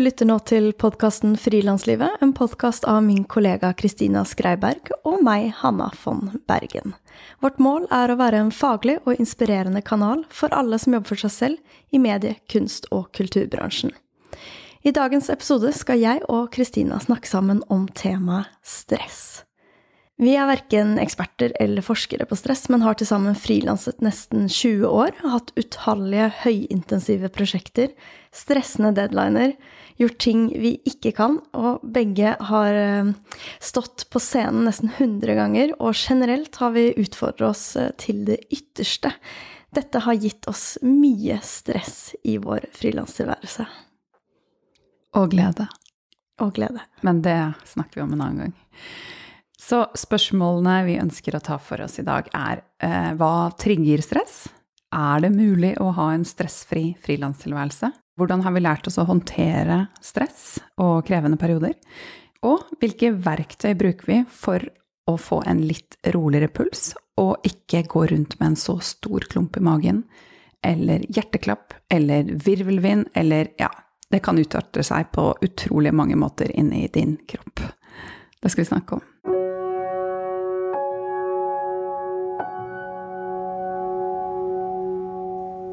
Lytter nå til podkasten Frilanslivet, en podkast av min kollega Kristina Skreiberg og meg, Hanna von Bergen. Vårt mål er å være en faglig og inspirerende kanal for alle som jobber for seg selv i medie-, kunst- og kulturbransjen. I dagens episode skal jeg og Kristina snakke sammen om temaet stress. Vi er verken eksperter eller forskere på stress, men har til sammen frilanset nesten 20 år, hatt utallige høyintensive prosjekter, stressende deadliner, gjort ting vi ikke kan, og begge har eh, stått på scenen nesten 100 ganger, og generelt har vi utfordret oss eh, til det ytterste. Dette har gitt oss mye stress i vår frilanstilværelse. Og glede. Og glede. Men det snakker vi om en annen gang. Så spørsmålene vi ønsker å ta for oss i dag, er eh, hva trigger stress? Er det mulig å ha en stressfri frilanstilværelse? Hvordan har vi lært oss å håndtere stress og krevende perioder? Og hvilke verktøy bruker vi for å få en litt roligere puls, og ikke gå rundt med en så stor klump i magen, eller hjerteklapp, eller virvelvind, eller ja, det kan utarte seg på utrolig mange måter inni din kropp. Det skal vi snakke om.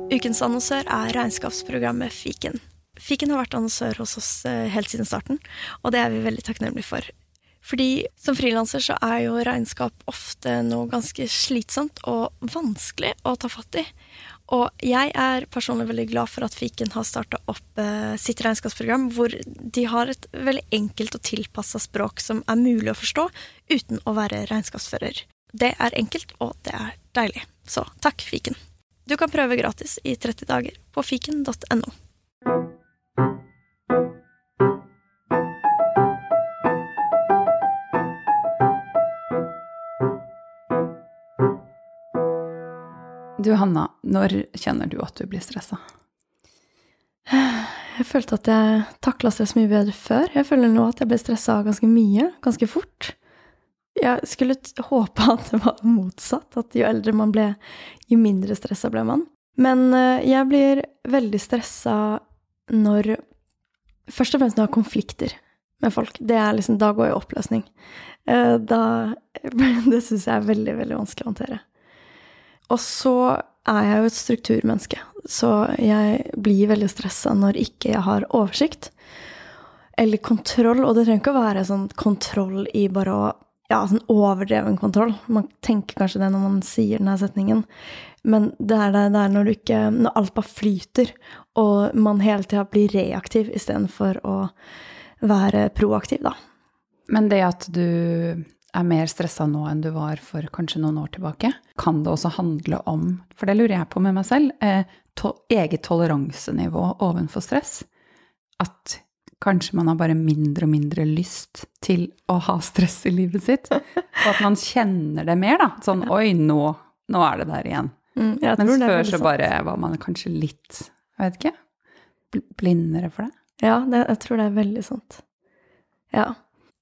Ukens annonsør er regnskapsprogrammet Fiken. Fiken har vært annonsør hos oss eh, helt siden starten, og det er vi veldig takknemlige for. Fordi som frilanser så er jo regnskap ofte noe ganske slitsomt og vanskelig å ta fatt i. Og jeg er personlig veldig glad for at Fiken har starta opp eh, sitt regnskapsprogram, hvor de har et veldig enkelt og tilpassa språk som er mulig å forstå uten å være regnskapsfører. Det er enkelt, og det er deilig. Så takk, Fiken. Du kan prøve gratis i 30 dager på fiken.no. Du Hanna, når kjenner du at du blir stressa? Jeg følte at jeg takla stress mye bedre før. Jeg føler nå at jeg ble stressa ganske mye, ganske fort. Jeg skulle håpe at det var motsatt, at jo eldre man ble, jo mindre stressa ble man. Men eh, jeg blir veldig stressa når Først og fremst når jeg har konflikter med folk. Det er liksom, da går jeg i oppløsning. Eh, da Det syns jeg er veldig, veldig vanskelig å håndtere. Og så er jeg jo et strukturmenneske, så jeg blir veldig stressa når ikke jeg har oversikt. Eller kontroll, og det trenger ikke å være sånn kontroll i bare å ja, sånn overdreven kontroll. Man tenker kanskje det når man sier denne setningen. Men det er det, det er når ikke Når alt bare flyter, og man hele tida blir reaktiv istedenfor å være proaktiv, da. Men det at du er mer stressa nå enn du var for kanskje noen år tilbake, kan det også handle om, for det lurer jeg på med meg selv, eh, to eget toleransenivå ovenfor stress? At kanskje man har bare mindre og mindre lyst til å ha stress i livet sitt. Og at man kjenner det mer, da. Sånn oi, nå, nå er det der igjen. Mm, Mens før så bare var man kanskje litt, jeg vet ikke, blindere for det. Ja, det, jeg tror det er veldig sant. Ja.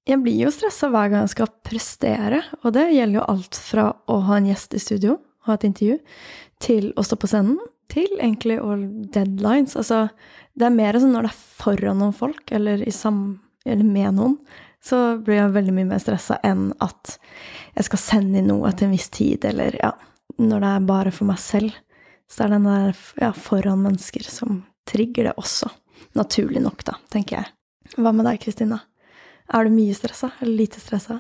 Jeg blir jo stressa hver gang jeg skal prestere, og det gjelder jo alt fra å ha en gjest i studio, ha et intervju, til å stå på scenen, til egentlig og deadlines. Altså, det er mer sånn når det er foran noen folk, eller, eller med noen, så blir jeg veldig mye mer stressa enn at jeg skal sende inn noe til en viss tid, eller ja, når det er bare for meg selv. Så det er den der ja, foran mennesker som trigger det også. Naturlig nok, da, tenker jeg. Hva med deg, Kristina? Er du mye stressa, eller lite stressa?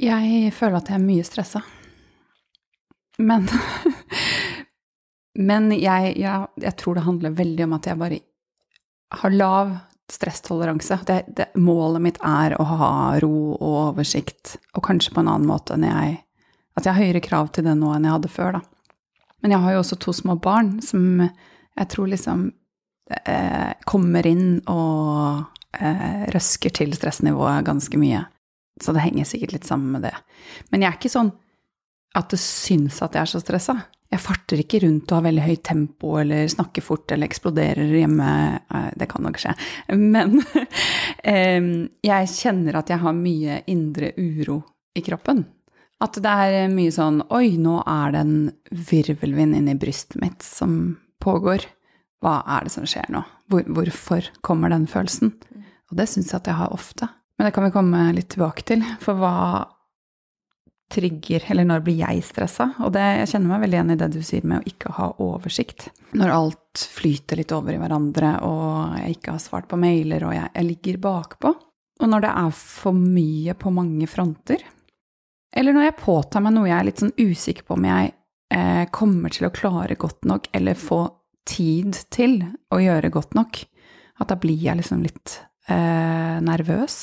Jeg føler at jeg er mye stressa. Men Men jeg, jeg, jeg, tror det handler veldig om at jeg bare har lav stresstoleranse. Det, det, målet mitt er å ha ro og oversikt, og kanskje på en annen måte enn jeg At jeg har høyere krav til det nå enn jeg hadde før, da. Men jeg har jo også to små barn som jeg tror liksom eh, kommer inn og eh, røsker til stressnivået ganske mye. Så det henger sikkert litt sammen med det. Men jeg er ikke sånn at det syns at jeg er så stressa. Jeg farter ikke rundt og har veldig høyt tempo eller snakker fort eller eksploderer hjemme. Det kan nok skje. Men jeg kjenner at jeg har mye indre uro i kroppen. At det er mye sånn Oi, nå er det en virvelvind inni brystet mitt som pågår. hva er det som skjer nå? Hvor, hvorfor kommer den følelsen? Og det syns jeg at jeg har ofte. Men det kan vi komme litt tilbake til. For hva trigger Eller når blir jeg stressa? Og det, jeg kjenner meg veldig igjen i det du sier med å ikke ha oversikt. Når alt flyter litt over i hverandre, og jeg ikke har svart på mailer, og jeg, jeg ligger bakpå. Og når det er for mye på mange fronter. Eller når jeg påtar meg noe jeg er litt sånn usikker på om jeg eh, kommer til å klare godt nok, eller få tid til å gjøre godt nok. At da blir jeg liksom litt eh, nervøs.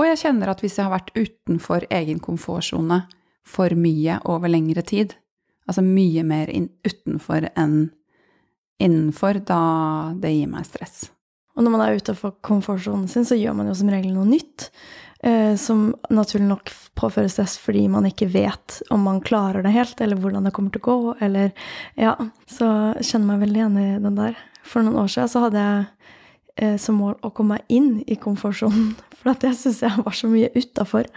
Og jeg kjenner at hvis jeg har vært utenfor egen komfortsone for mye over lengre tid, altså mye mer utenfor enn innenfor, da det gir meg stress. Og når man er utenfor komfortsonen sin, så gjør man jo som regel noe nytt. Eh, som naturlig nok påfører stress fordi man ikke vet om man klarer det helt, eller hvordan det kommer til å gå, eller Ja. Så kjenner meg veldig igjen i den der. For noen år siden så hadde jeg som mål å komme meg inn i komfortsonen. For at jeg syns jeg var så mye utafor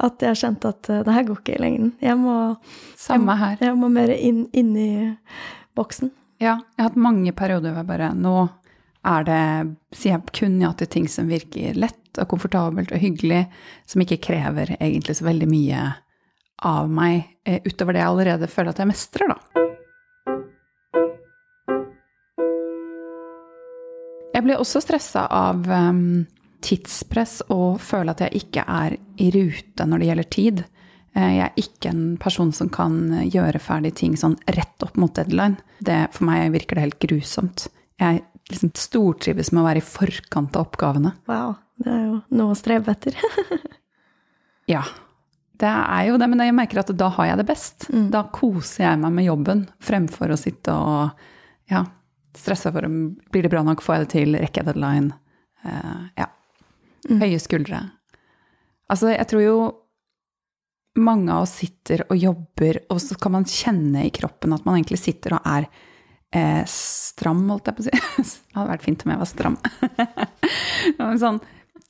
at jeg kjente at eh, det her går ikke i lengden. Jeg må, Samme her. jeg, jeg må mer inn, inn i boksen. Ja, jeg har hatt mange perioder hvor jeg bare Nå er det Sier jeg kun ja til ting som virker lett og komfortabelt og hyggelig, som ikke krever egentlig så veldig mye av meg, eh, utover det jeg allerede føler at jeg mestrer, da. Jeg blir også stressa av um, tidspress og føler at jeg ikke er i rute når det gjelder tid. Eh, Jeg er ikke en person som kan gjøre ferdig ting sånn rett opp mot deadline. Det, for meg virker det helt grusomt. Jeg liksom stortrives med å være i forkant av oppgavene. Wow. Det er jo noe å strebe etter. Ja, det er jo det, men jeg merker at da har jeg det best. Mm. Da koser jeg meg med jobben fremfor å sitte og ja, stresse for om blir det bra nok, får jeg det til, rekker jeg deadline. Uh, ja. Mm. Høye skuldre. Altså, jeg tror jo mange av oss sitter og jobber, og så kan man kjenne i kroppen at man egentlig sitter og er eh, stram, holdt jeg på å si. Det hadde vært fint om jeg var stram. Sånn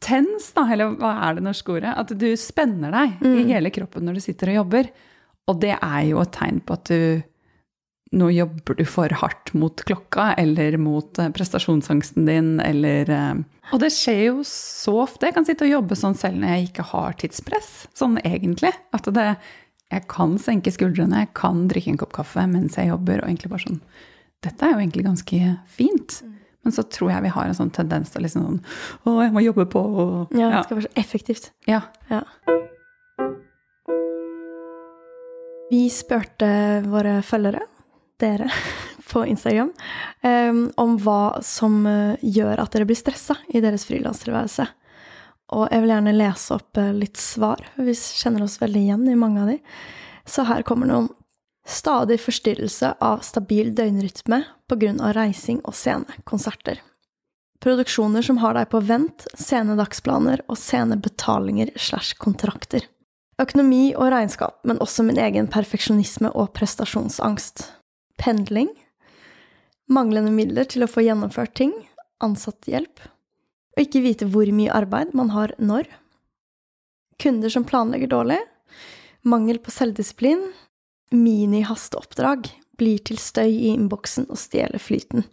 tens, da, eller hva er det norske ordet? At du spenner deg i hele kroppen når du sitter og jobber. Og det er jo et tegn på at du nå jobber du for hardt mot klokka, eller mot eh, prestasjonsangsten din, eller eh, Og det skjer jo så ofte. Jeg kan sitte og jobbe sånn selv når jeg ikke har tidspress, sånn egentlig. At det Jeg kan senke skuldrene, jeg kan drikke en kopp kaffe mens jeg jobber, og egentlig bare sånn Dette er jo egentlig ganske fint. Men så tror jeg vi har en sånn tendens til liksom sånn Å, jeg må jobbe på og Ja, det skal være så effektivt. ja. Ja. Vi spurte våre følgere, dere, på Instagram, um, om hva som eh, gjør at dere blir stressa i deres frilanstilværelse. Og jeg vil gjerne lese opp eh, litt svar, vi kjenner oss veldig igjen i mange av de. Så her kommer noen. Stadig forstyrrelse av stabil døgnrytme av reising og scenekonserter. Produksjoner som har deg på vent, sene dagsplaner og sene betalinger slash kontrakter. Økonomi og regnskap, men også min egen perfeksjonisme og prestasjonsangst. Pendling. Manglende midler til å få gjennomført ting. Ansatthjelp. Og ikke vite hvor mye arbeid man har når. Kunder som planlegger dårlig. Mangel på selvdisiplin. Mini-hasteoppdrag. Blir til støy i innboksen og stjeler flyten.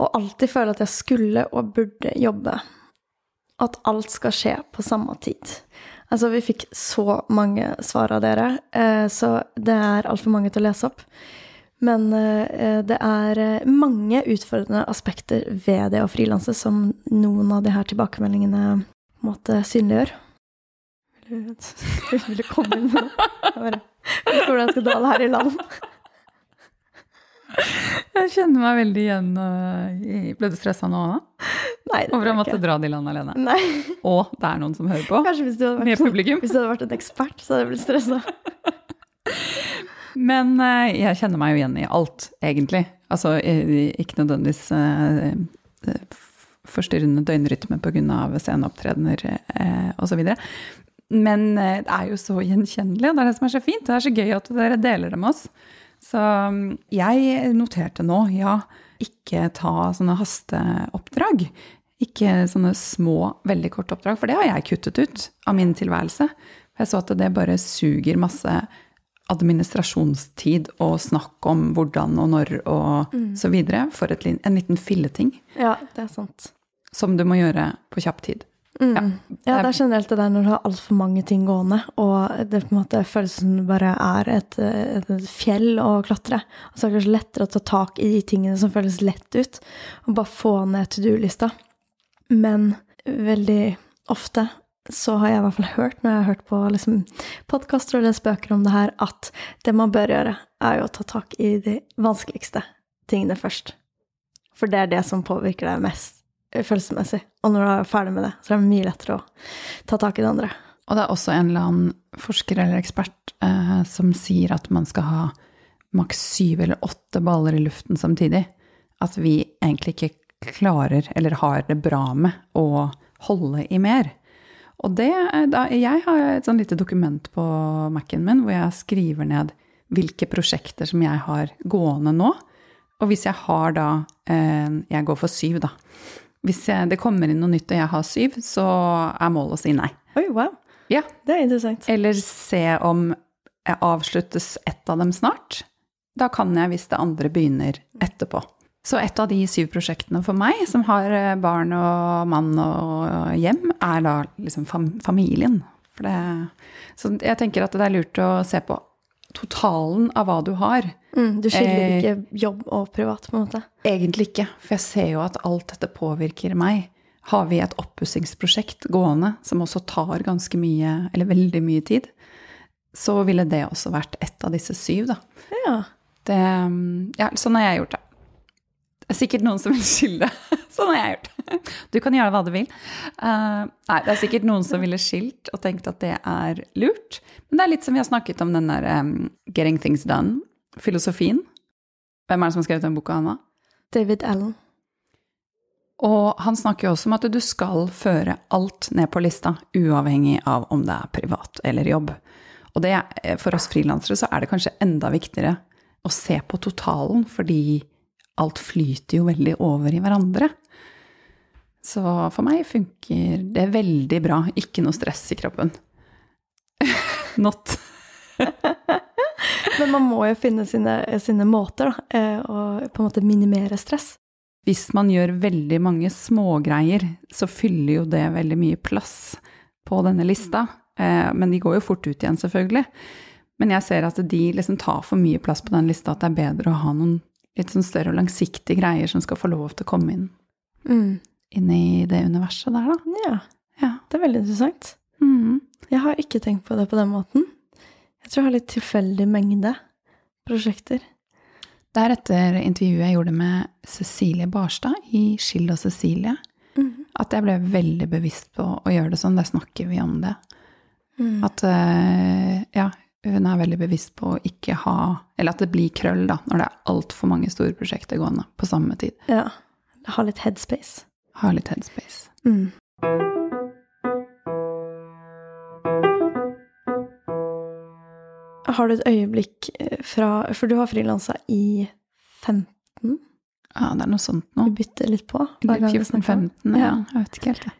Og alltid føle at jeg skulle og burde jobbe. At alt skal skje på samme tid. Altså, vi fikk så mange svar av dere, eh, så det er altfor mange til å lese opp. Men eh, det er eh, mange utfordrende aspekter ved det å frilanse som noen av de her tilbakemeldingene måtte en synliggjør. Vil du, vil du komme inn med noe? Jeg bare, jeg hvordan skal dale her i land. Jeg kjenner meg veldig igjen. øh, Ble du stressa nå, òg? Over å måtte dra de land alene? Nei, Og det er noen som hører på? kanskje hvis du hadde vært, publikum? hvis du hadde vært en ekspert, så hadde jeg blitt stressa. Men øh, jeg kjenner meg jo igjen i alt, egentlig. Altså ikke nødvendigvis øh, f- forstyrrende døgnrytme pga. sceneopptredener eh, osv. Men det er jo så gjenkjennelig, og det er det som er så fint. Det er så gøy at dere deler det med oss. Så mm, jeg noterte nå, ja, ikke ta sånne hasteoppdrag. Ikke sånne små, veldig korte oppdrag, for det har jeg kuttet ut av min tilværelse. Jeg så at det bare suger masse administrasjonstid og snakk om hvordan og når og så videre for et, en liten filleting Ja, det er sant. som du må gjøre på kjapp tid. Mm. Ja. Ja, det er generelt det der når du har altfor mange ting gående, og det på en måte det bare er et, et fjell å klatre. Og så er det kanskje lettere å ta tak i de tingene som føles lett ut, og bare få ned to do-lista. Men veldig ofte så har jeg i hvert fall hørt, når jeg har hørt på liksom, podkaster og lest bøker om det her, at det man bør gjøre, er jo å ta tak i de vanskeligste tingene først. For det er det som påvirker deg mest eh, følelsesmessig. Og når du er ferdig med det, så er det mye lettere å ta tak i det andre. Og det er også en eller annen forsker eller ekspert eh, som sier at man skal ha maks syv eller åtte baller i luften samtidig. At vi egentlig ikke klarer eller har det bra med å holde i mer. Og det, jeg har et sånn lite dokument på Mac-en min hvor jeg skriver ned hvilke prosjekter som jeg har gående nå. Og hvis jeg har da eh, Jeg går for syv, da. Hvis jeg, det kommer inn noe nytt og jeg har syv, så er målet å si nei. Oi, wow. Ja, Det er interessant. eller se om jeg avsluttes ett av dem snart. Da kan jeg hvis det andre begynner etterpå. Så et av de syv prosjektene for meg, som har eh, barn og mann og hjem, er da liksom fam familien. Det, så jeg tenker at det er lurt å se på totalen av hva du har. Mm, du skiller Eh, ikke jobb og privat, på en måte. Egentlig ikke, for jeg ser jo at alt dette påvirker meg. Har vi et oppussingsprosjekt gående som også tar ganske mye, eller veldig mye tid, så ville det også vært ett av disse syv, da. Ja. Det, ja, sånn har jeg gjort det. Det er sikkert noen som vil skille. Sånn har jeg gjort. Du kan gjøre hva du vil. Uh, nei, det er sikkert noen som ville skilt og tenkt at det er lurt. Men det er litt som vi har snakket om den der um, Getting Things Done-filosofien. Hvem er det som har skrevet den boka, Anna? David Allen. Og han snakker jo også om at du skal føre alt ned på lista, uavhengig av om det er privat eller jobb. Og det, er- for oss frilansere så er det kanskje enda viktigere å se på totalen, fordi alt flyter jo veldig over i hverandre. Så for meg funker det veldig bra. Ikke noe stress i kroppen. Not. Men man må jo finne sine, sine måter da, eh, å på en måte minimere stress. Hvis man gjør veldig mange smågreier, så fyller jo det veldig mye plass på denne lista. Eh, Men de går jo fort ut igjen, selvfølgelig. Men jeg ser at de liksom tar for mye plass på den lista, at det er bedre å ha noen litt sånn større og langsiktige greier som skal få lov til å komme inn, Mm. inn i det universet der, da. Ja, Ja. det er veldig interessant. Mm. Jeg har ikke tenkt på det på den måten. Jeg tror jeg har litt tilfeldig mengde prosjekter. Det er etter intervjuet jeg gjorde med Cecilie Barstad i Skill og Cecilie, mm. at jeg ble veldig bevisst på å gjøre det sånn. Der snakker vi om det. Mm. At eh, ja, hun er veldig bevisst på å ikke ha Eller at det blir krøll, da, når det er altfor mange store prosjekter gående på samme tid. Ja. Ha litt headspace. Ha litt headspace. Mm. Har du et øyeblikk eh, fra For du har frilansa i 15? Ja, det er noe sånt nå. Du bytter litt på? hver gang vi snakker om- 14-15, ja. Jeg vet ikke helt, jeg.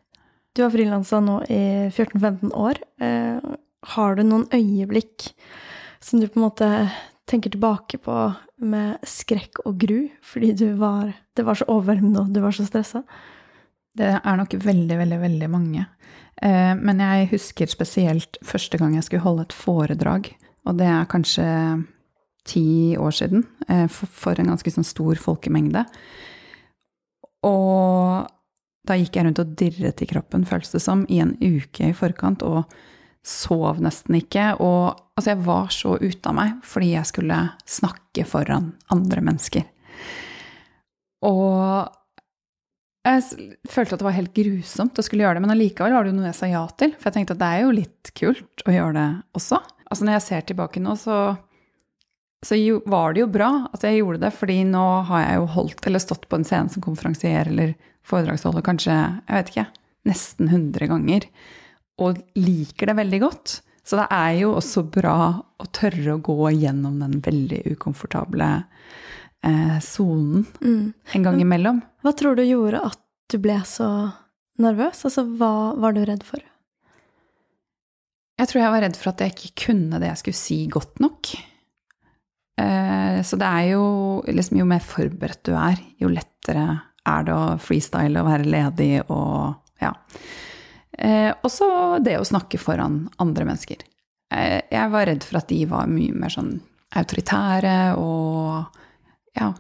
Du har frilansa nå i 14-15 år. Eh, har du noen øyeblikk som du på en måte tenker tilbake på med skrekk og gru, fordi var, det var så overveldende og du var så stressa? Det er nok veldig, veldig, veldig mange. Eh, Men jeg husker spesielt første gang jeg skulle holde et foredrag, og det er kanskje ti år siden, eh, for- en ganske sånn stor folkemengde. Og da gikk jeg rundt og dirret i kroppen, føles det som, i en uke i forkant, og sov nesten ikke. Og altså, jeg var så ute av meg fordi jeg skulle snakke foran andre mennesker. Og jeg følte at det var helt grusomt å skulle gjøre det, men allikevel var det jo noe jeg sa ja til. For jeg tenkte at det er jo litt kult å gjøre det også. Altså når jeg ser tilbake nå, så, så var det jo bra at jeg gjorde det, fordi nå har jeg jo holdt eller stått på en scene som konferansier eller foredragsholder kanskje, jeg vet ikke, nesten 100 ganger, og liker det veldig godt. Så det er jo også bra å tørre å gå gjennom den veldig ukomfortable eh, Mm. en gang imellom. Hva tror du gjorde at du ble så nervøs? Altså, hva var du redd for? Jeg tror jeg var redd for at jeg ikke kunne det jeg skulle si godt nok. Eh, så det er jo liksom Jo mer forberedt du er, jo lettere er det å freestyle og være ledig og ja. Eh, og så det å snakke foran andre mennesker. Eh, jeg var redd for at de var mye mer sånn autoritære og ja,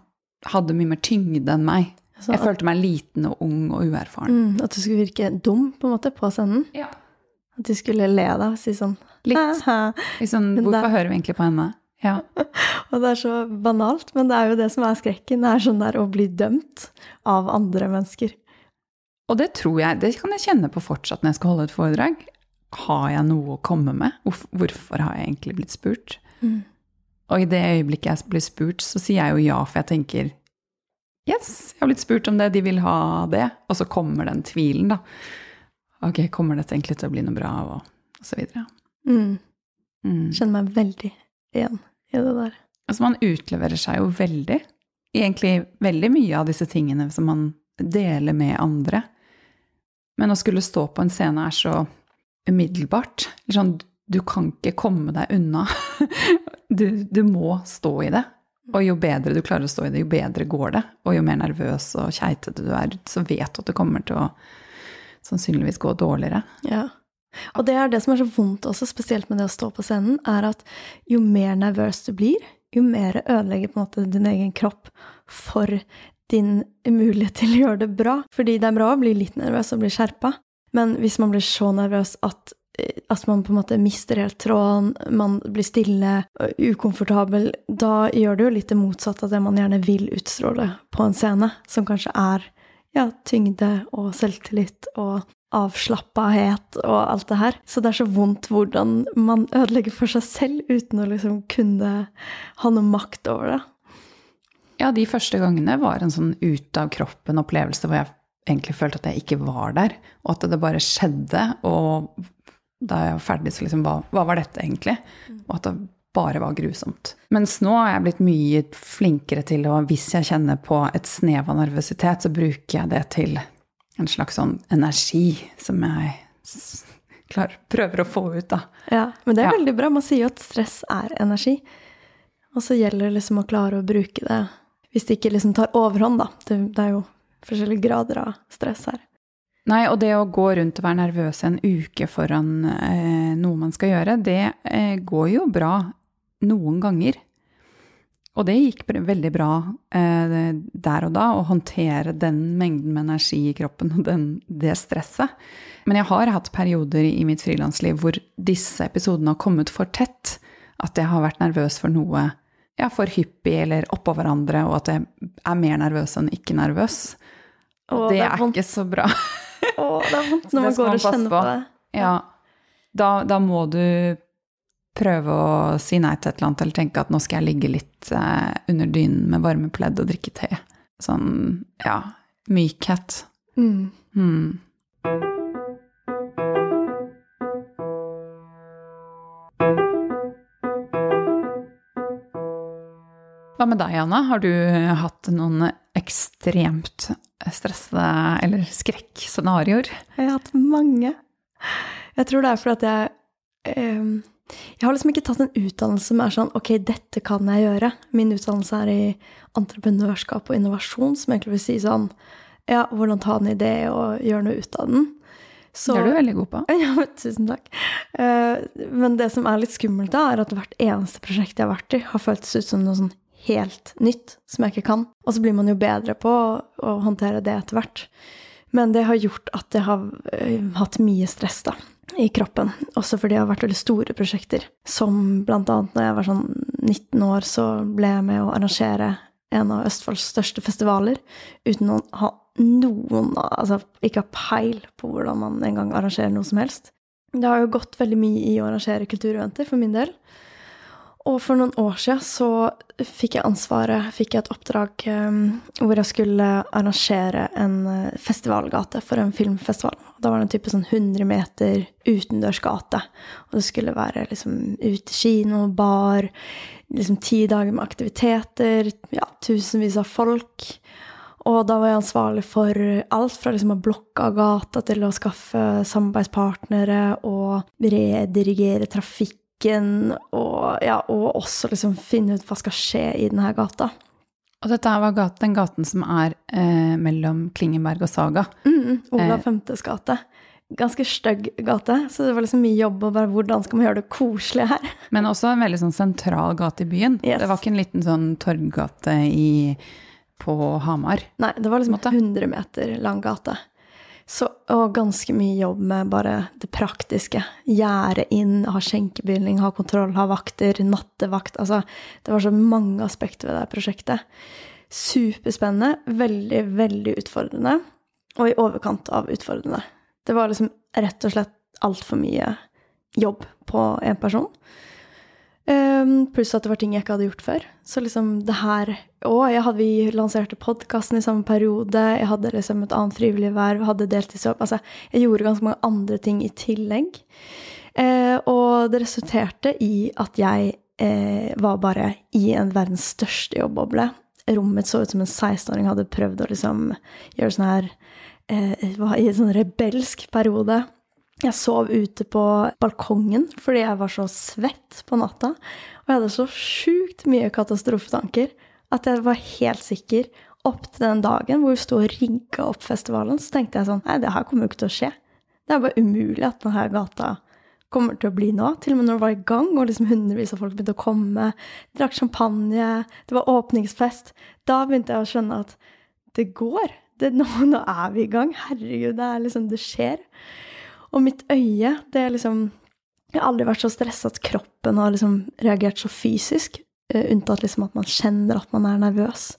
hadde mye mer tyngde enn meg. Altså, Jeg følte meg liten og ung og uerfaren. mm, at du skulle virke dum på en måte på scenen. Ja. At de skulle le deg og si sånn Litt. Liksom, hvorfor hører vi egentlig på henne? Ja. Og det er så banalt, men det er jo det som er skrekken. Det er sånn der å bli dømt av andre mennesker. Og det tror jeg, det kan jeg kjenne på fortsatt når jeg skal holde et foredrag. Har jeg noe å komme med? Hvorfor har jeg egentlig blitt spurt? Mm. Og i det øyeblikket jeg blir spurt, så sier jeg jo ja, for jeg tenker yes, jeg har blitt spurt om det, de vil ha det. Og så kommer den tvilen, da. Ok, kommer dette egentlig til å bli noe bra, og, og så videre. Mm. Mm. Kjenner meg veldig igjen i det der. Altså man utleverer seg jo veldig. Egentlig veldig mye av disse tingene som man deler med andre. Men å skulle stå på en scene er så umiddelbart. Sånn, du kan ikke komme deg unna. Du, du må stå i det. Og jo bedre du klarer å stå i det, jo bedre går det. Og jo mer nervøs og keitete du er, så vet du at det kommer til å sannsynligvis gå dårligere. Ja. Og det er det som er så vondt også, spesielt med det å stå på scenen, er at jo mer nervøs du blir, jo mer ødelegger på en måte din egen kropp for din mulighet til å gjøre det bra. Fordi det er bra å bli litt nervøs og bli skjerpa, men hvis man blir så nervøs at, eh, at man på en måte mister helt tråden, man blir stille, og ukomfortabel, da gjør det jo litt det motsatte av det man gjerne vil utstråle på en scene, som kanskje er ja, tyngde og selvtillit og avslappahet og alt det her. Så det er så vondt hvordan man ødelegger for seg selv uten å liksom kunne ha noe makt over det. Ja, de første gangene var en sånn ut av kroppen-opplevelse hvor jeg egentlig følte at jeg ikke var der, og at det bare skjedde. Og da jeg var ferdig, så liksom hva, hva var dette egentlig? Og at det bare var grusomt. Mens nå har jeg blitt mye flinkere til å, hvis jeg kjenner på et snev av nervøsitet, så bruker jeg det til en slags sånn energi som jeg s- klar, prøver å få ut, da. Ja, Men det er Ja. veldig bra. Man sier jo at stress er energi. Og så gjelder det liksom å klare å bruke det hvis det ikke liksom tar overhånd, da. Det, det er jo forskjellige grader av stress her. Nei, og det å gå rundt og være nervøs en uke foran eh, noe man skal gjøre, det eh, går jo bra noen ganger. Og det gikk veldig bra eh, der og da, å håndtere den mengden med energi i kroppen og den, det stresset. Men jeg har hatt perioder i mitt frilansliv hvor disse episodene har kommet for tett. At jeg har vært nervøs for noe ja, for hyppig eller oppå hverandre, og at jeg er mer nervøs enn ikke nervøs. Og Å, det, det er vondt. ikke så bra. Å, det er vondt når man går og kjenner på. det. Ja, da, da må du prøve å si nei til et eller annet, eller tenke at nå skal jeg ligge litt eh, under dynen med varme pledd og drikke te. Sånn, ja, mykhet. Mm. Hmm. Hva med deg, Anna? Har du hatt noen ekstremt stressede eller skrekkscenarioer? Jeg har hatt mange. Jeg tror det er fordi at jeg ehm, Jeg har liksom ikke tatt en utdannelse som er sånn Ok, dette kan jeg gjøre. Min utdannelse er i entreprenørskap og innovasjon, som egentlig vil si sånn Ja, hvordan ta en idé og gjøre noe ut av den. Så, Det er du veldig god på. Ja, men tusen takk. Eh, men det som er litt skummelt, da, er at hvert eneste prosjekt jeg har vært i, har føltes ut som noe sånn helt nytt som jeg ikke kan. Og så blir man jo bedre på å, å håndtere det etter hvert. Men det har gjort at jeg har uh, hatt mye stress da, i kroppen. Også fordi det har vært veldig store prosjekter. Som blant annet når jeg var sånn 19 år, så ble jeg med å arrangere en av Østfolds største festivaler uten å ha noen Altså ikke ha peil på hvordan man engang arrangerer noe som helst. Det har jo gått veldig mye i å arrangere kultureventer for min del. Og for noen år siden så fikk jeg ansvaret, fikk jeg et oppdrag um, hvor jeg skulle arrangere en eh, festivalgate for en filmfestival. Da var det en type sånn 100 meter utendørsgate. Og det skulle være liksom utekino, bar, liksom ti dager med aktiviteter, ja, tusenvis av folk. Og da var jeg ansvarlig for alt fra liksom å blokke av gata til å skaffe samarbeidspartnere og redirigere trafikken, og, ja, og også liksom finne ut hva skal skje i denne gata. Og dette her var gaten, den gaten som er eh, mellom Klingenberg og Saga. Mm, Olav Eh. Femtes gate. Ganske stygg gate, så det var liksom mye jobb. Og bare hvordan skal man gjøre det koselig her? Men også en veldig sånn sentral gate i byen. Yes. Det var ikke en liten sånn torggate i, på Hamar. Nei, det var liksom Måte. 100 meter lang gate. Så, og ganske mye jobb med bare det praktiske. Gjerde inn, ha skjenkebevilling, ha kontroll, ha vakter, nattevakt. Altså, det var så mange aspekter ved det prosjektet. Superspennende, veldig, veldig utfordrende. Og i overkant av utfordrende. Det var liksom rett og slett altfor mye jobb på én person. Um, pluss at det var ting jeg ikke hadde gjort før. Så liksom det her òg vi lanserte podkasten i samme periode. Jeg hadde liksom et annet frivillig verv, hadde deltidsjobb. Altså, jeg gjorde ganske mange andre ting i tillegg. Uh, og det resulterte i at jeg uh, var bare i en verdens største jobbboble. Rommet så ut som en 16-åring hadde prøvd å liksom gjøre sånn her uh, i en sånn rebelsk periode. Jeg sov ute på balkongen fordi jeg var så svett på natta. Og jeg hadde så sjukt mye katastrofetanker at jeg var helt sikker opp til den dagen hvor vi sto og rigga opp festivalen, så tenkte jeg sånn Nei, det her kommer jo ikke til å skje. Det er bare umulig at denne gata kommer til å bli nå. Til og med når det var i gang, og liksom hundrevis av folk begynte å komme, drakk champagne, det var åpningsfest, da begynte jeg å skjønne at det går. Det, nå, nå er vi i gang. Herregud, det er liksom Det skjer. Og mitt øye, det er liksom Jeg har aldri vært så stressa at kroppen har liksom reagert så fysisk, eh, unntatt liksom at man kjenner at man er nervøs.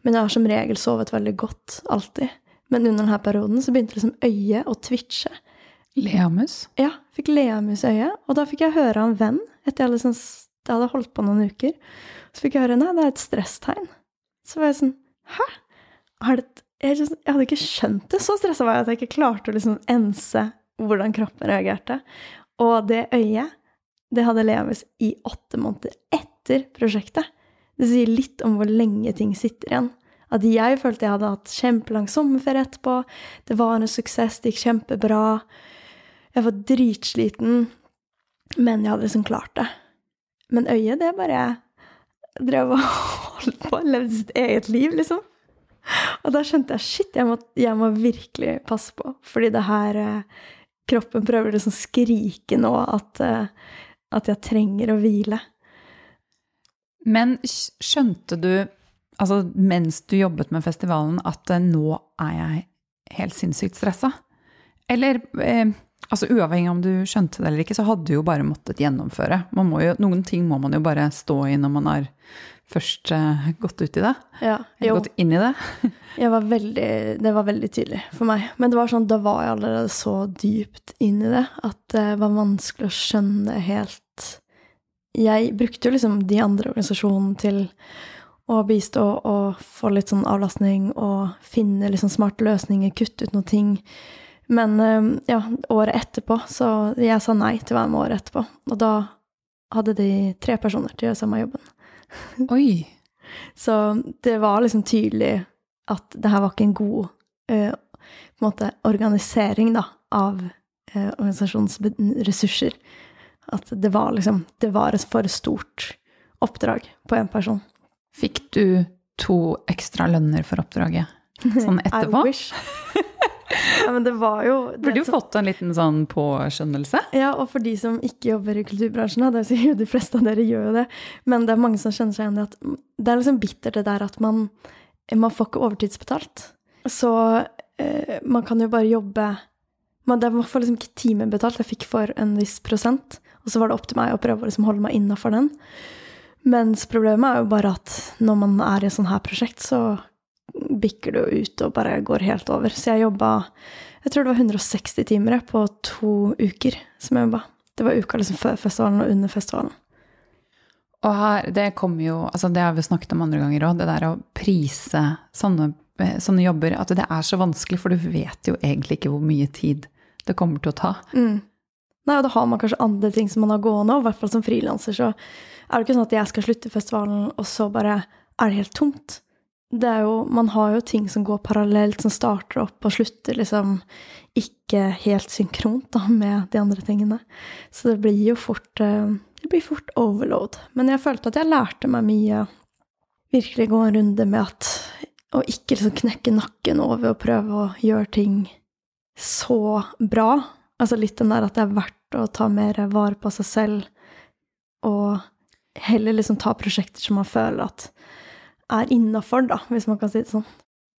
Men jeg har som regel sovet veldig godt, alltid. Men under denne perioden så begynte liksom øyet å twitche. Leamus. Ja, fikk leamus i øyet, og da fikk jeg høre av en venn etter jeg liksom, jeg hadde holdt på noen uker. Så fikk jeg høre nei, det er et stresstegn. Så var jeg sånn Hæ? Jeg, jeg hadde ikke skjønt det. Så stressa var jeg at jeg ikke klarte å liksom ense hvordan kroppen reagerte. Og det øyet, det hadde leves i åtte måneder etter prosjektet. Det sier litt om hvor lenge ting sitter igjen. At jeg følte jeg hadde hatt kjempelang sommerferie etterpå. Det var en suksess, det gikk kjempebra. Jeg var dritsliten, men jeg hadde liksom klart det. Men øyet, det bare drev og holdt på, levde sitt eget liv, liksom. Og da skjønte jeg shit, jeg må, jeg må virkelig passe på. Fordi det her eh, Kroppen prøver liksom skrike nå at, eh, at jeg trenger å hvile. Men skjønte du, altså mens du jobbet med festivalen, at eh, nå er jeg helt sinnssykt stressa? Eller eh, altså uavhengig om du skjønte det eller ikke, så hadde du jo bare måttet gjennomføre. Jo, noen ting må man jo bare stå i når man har først eh, gått ut i det. Ja, gått inn i det. var veldig, det var veldig tydelig for meg. Men det var sånn, da var jeg allerede så dypt inn i det at det var vanskelig å skjønne helt Jeg brukte jo liksom de andre organisasjonene til å bistå og få litt sånn avlastning og finne liksom smarte løsninger, kutte ut noen ting. Men eh, ja, året etterpå, så jeg sa nei til å være med året etterpå. Og da hadde de tre personer til å gjøre samme jobben. Oi. Så det var liksom tydelig at det her var ikke en god eh, på en måte organisering da, av eh, organisasjonens ressurser. At det var liksom Det var et for stort oppdrag på én person. Fikk du to ekstra lønner for oppdraget? Sånn etterpå? I wish. ja, men det var jo det Burde jo så... fått en liten sånn påskjønnelse. Ja, og for de som ikke jobber i kulturbransjen, det er jo de fleste av dere gjør jo det, men det er mange som kjenner seg igjen i at det er liksom bittert det der at man, man får ikke overtidsbetalt. Så eh, man kan jo bare jobbe man, det- man får liksom ikke timebetalt. Jeg fikk for en viss prosent, og så var det opp til meg å prøve å liksom holde meg innafor den. Mens problemet er jo bare at når man er i et sånt her prosjekt, så bikker det jo ut og bare går helt over. Så jeg jobba Jeg tror det var 160 timer på to uker som jeg jobba. Det var uka liksom før festivalen og under festivalen. Og her, det kommer jo, altså det har vi snakket om andre ganger òg, det der å prise sånne, sånne jobber, at det er så vanskelig, for du vet jo egentlig ikke hvor mye tid det kommer til å ta. Mm. Nei, og da har man kanskje andre ting som man har gående, og i hvert fall som frilanser så er det ikke sånn at jeg skal slutte festivalen, og så bare er det helt tomt. Det er jo Man har jo ting som går parallelt, som starter opp og slutter liksom ikke helt synkront da, med de andre tingene. Så det blir jo fort eh, Det blir fort overload. Men jeg følte at jeg lærte meg mye. Virkelig gå en runde med at Å ikke liksom knekke nakken over og prøve å gjøre ting så bra. Altså litt den der at det er verdt å ta mer vare på seg selv, og heller liksom ta prosjekter som man føler at er innafor, da, hvis man kan si det sånn.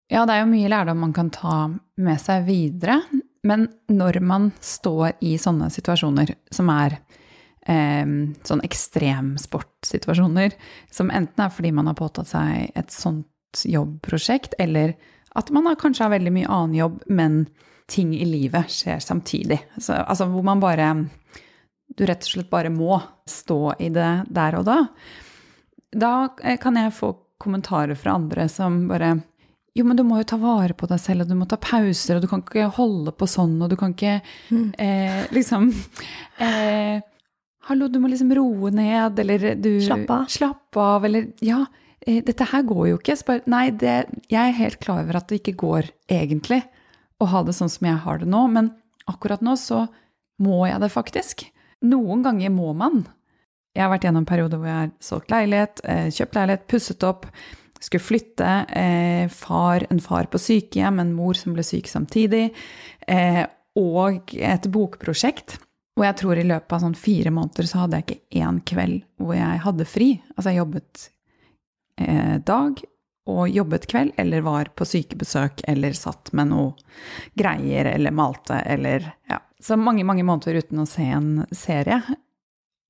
Ja, det er jo mye lærdom man kan ta med seg videre. Men når man står i sånne situasjoner som er eh, sånn ekstremsportsituasjoner, som enten er fordi man har påtatt seg et sånt jobbprosjekt, eller at man kanskje har veldig mye annen jobb, men ting i livet skjer samtidig. Så, altså hvor man bare Du rett og slett bare må stå i det der og da. Da eh, kan jeg få kommentarer fra andre som bare jo, men du må jo ta vare på deg selv, og du må ta pauser, og du kan ikke holde på sånn, og du kan ikke mm. eh, liksom eh, Hallo, du må liksom roe ned, eller du Slapp av. Slapp av, eller Ja, eh, dette her går jo ikke. Bare, nei, det, jeg er helt klar over at det ikke går egentlig å ha det sånn som jeg har det nå, men akkurat nå så må jeg det faktisk. Noen ganger må man. Jeg har vært gjennom perioder hvor jeg har solgt leilighet, eh, kjøpt leilighet, pusset opp, skulle flytte. Eh, far, en far på sykehjem, en mor som ble syk samtidig. Eh, og et bokprosjekt. Og jeg tror i løpet av sånn fire måneder så hadde jeg ikke én kveld hvor jeg hadde fri. Altså jeg jobbet dag og jobbet kveld, eller var på sykebesøk, eller satt med noe greier, eller malte, eller ja. Så mange, mange måneder uten å se en serie.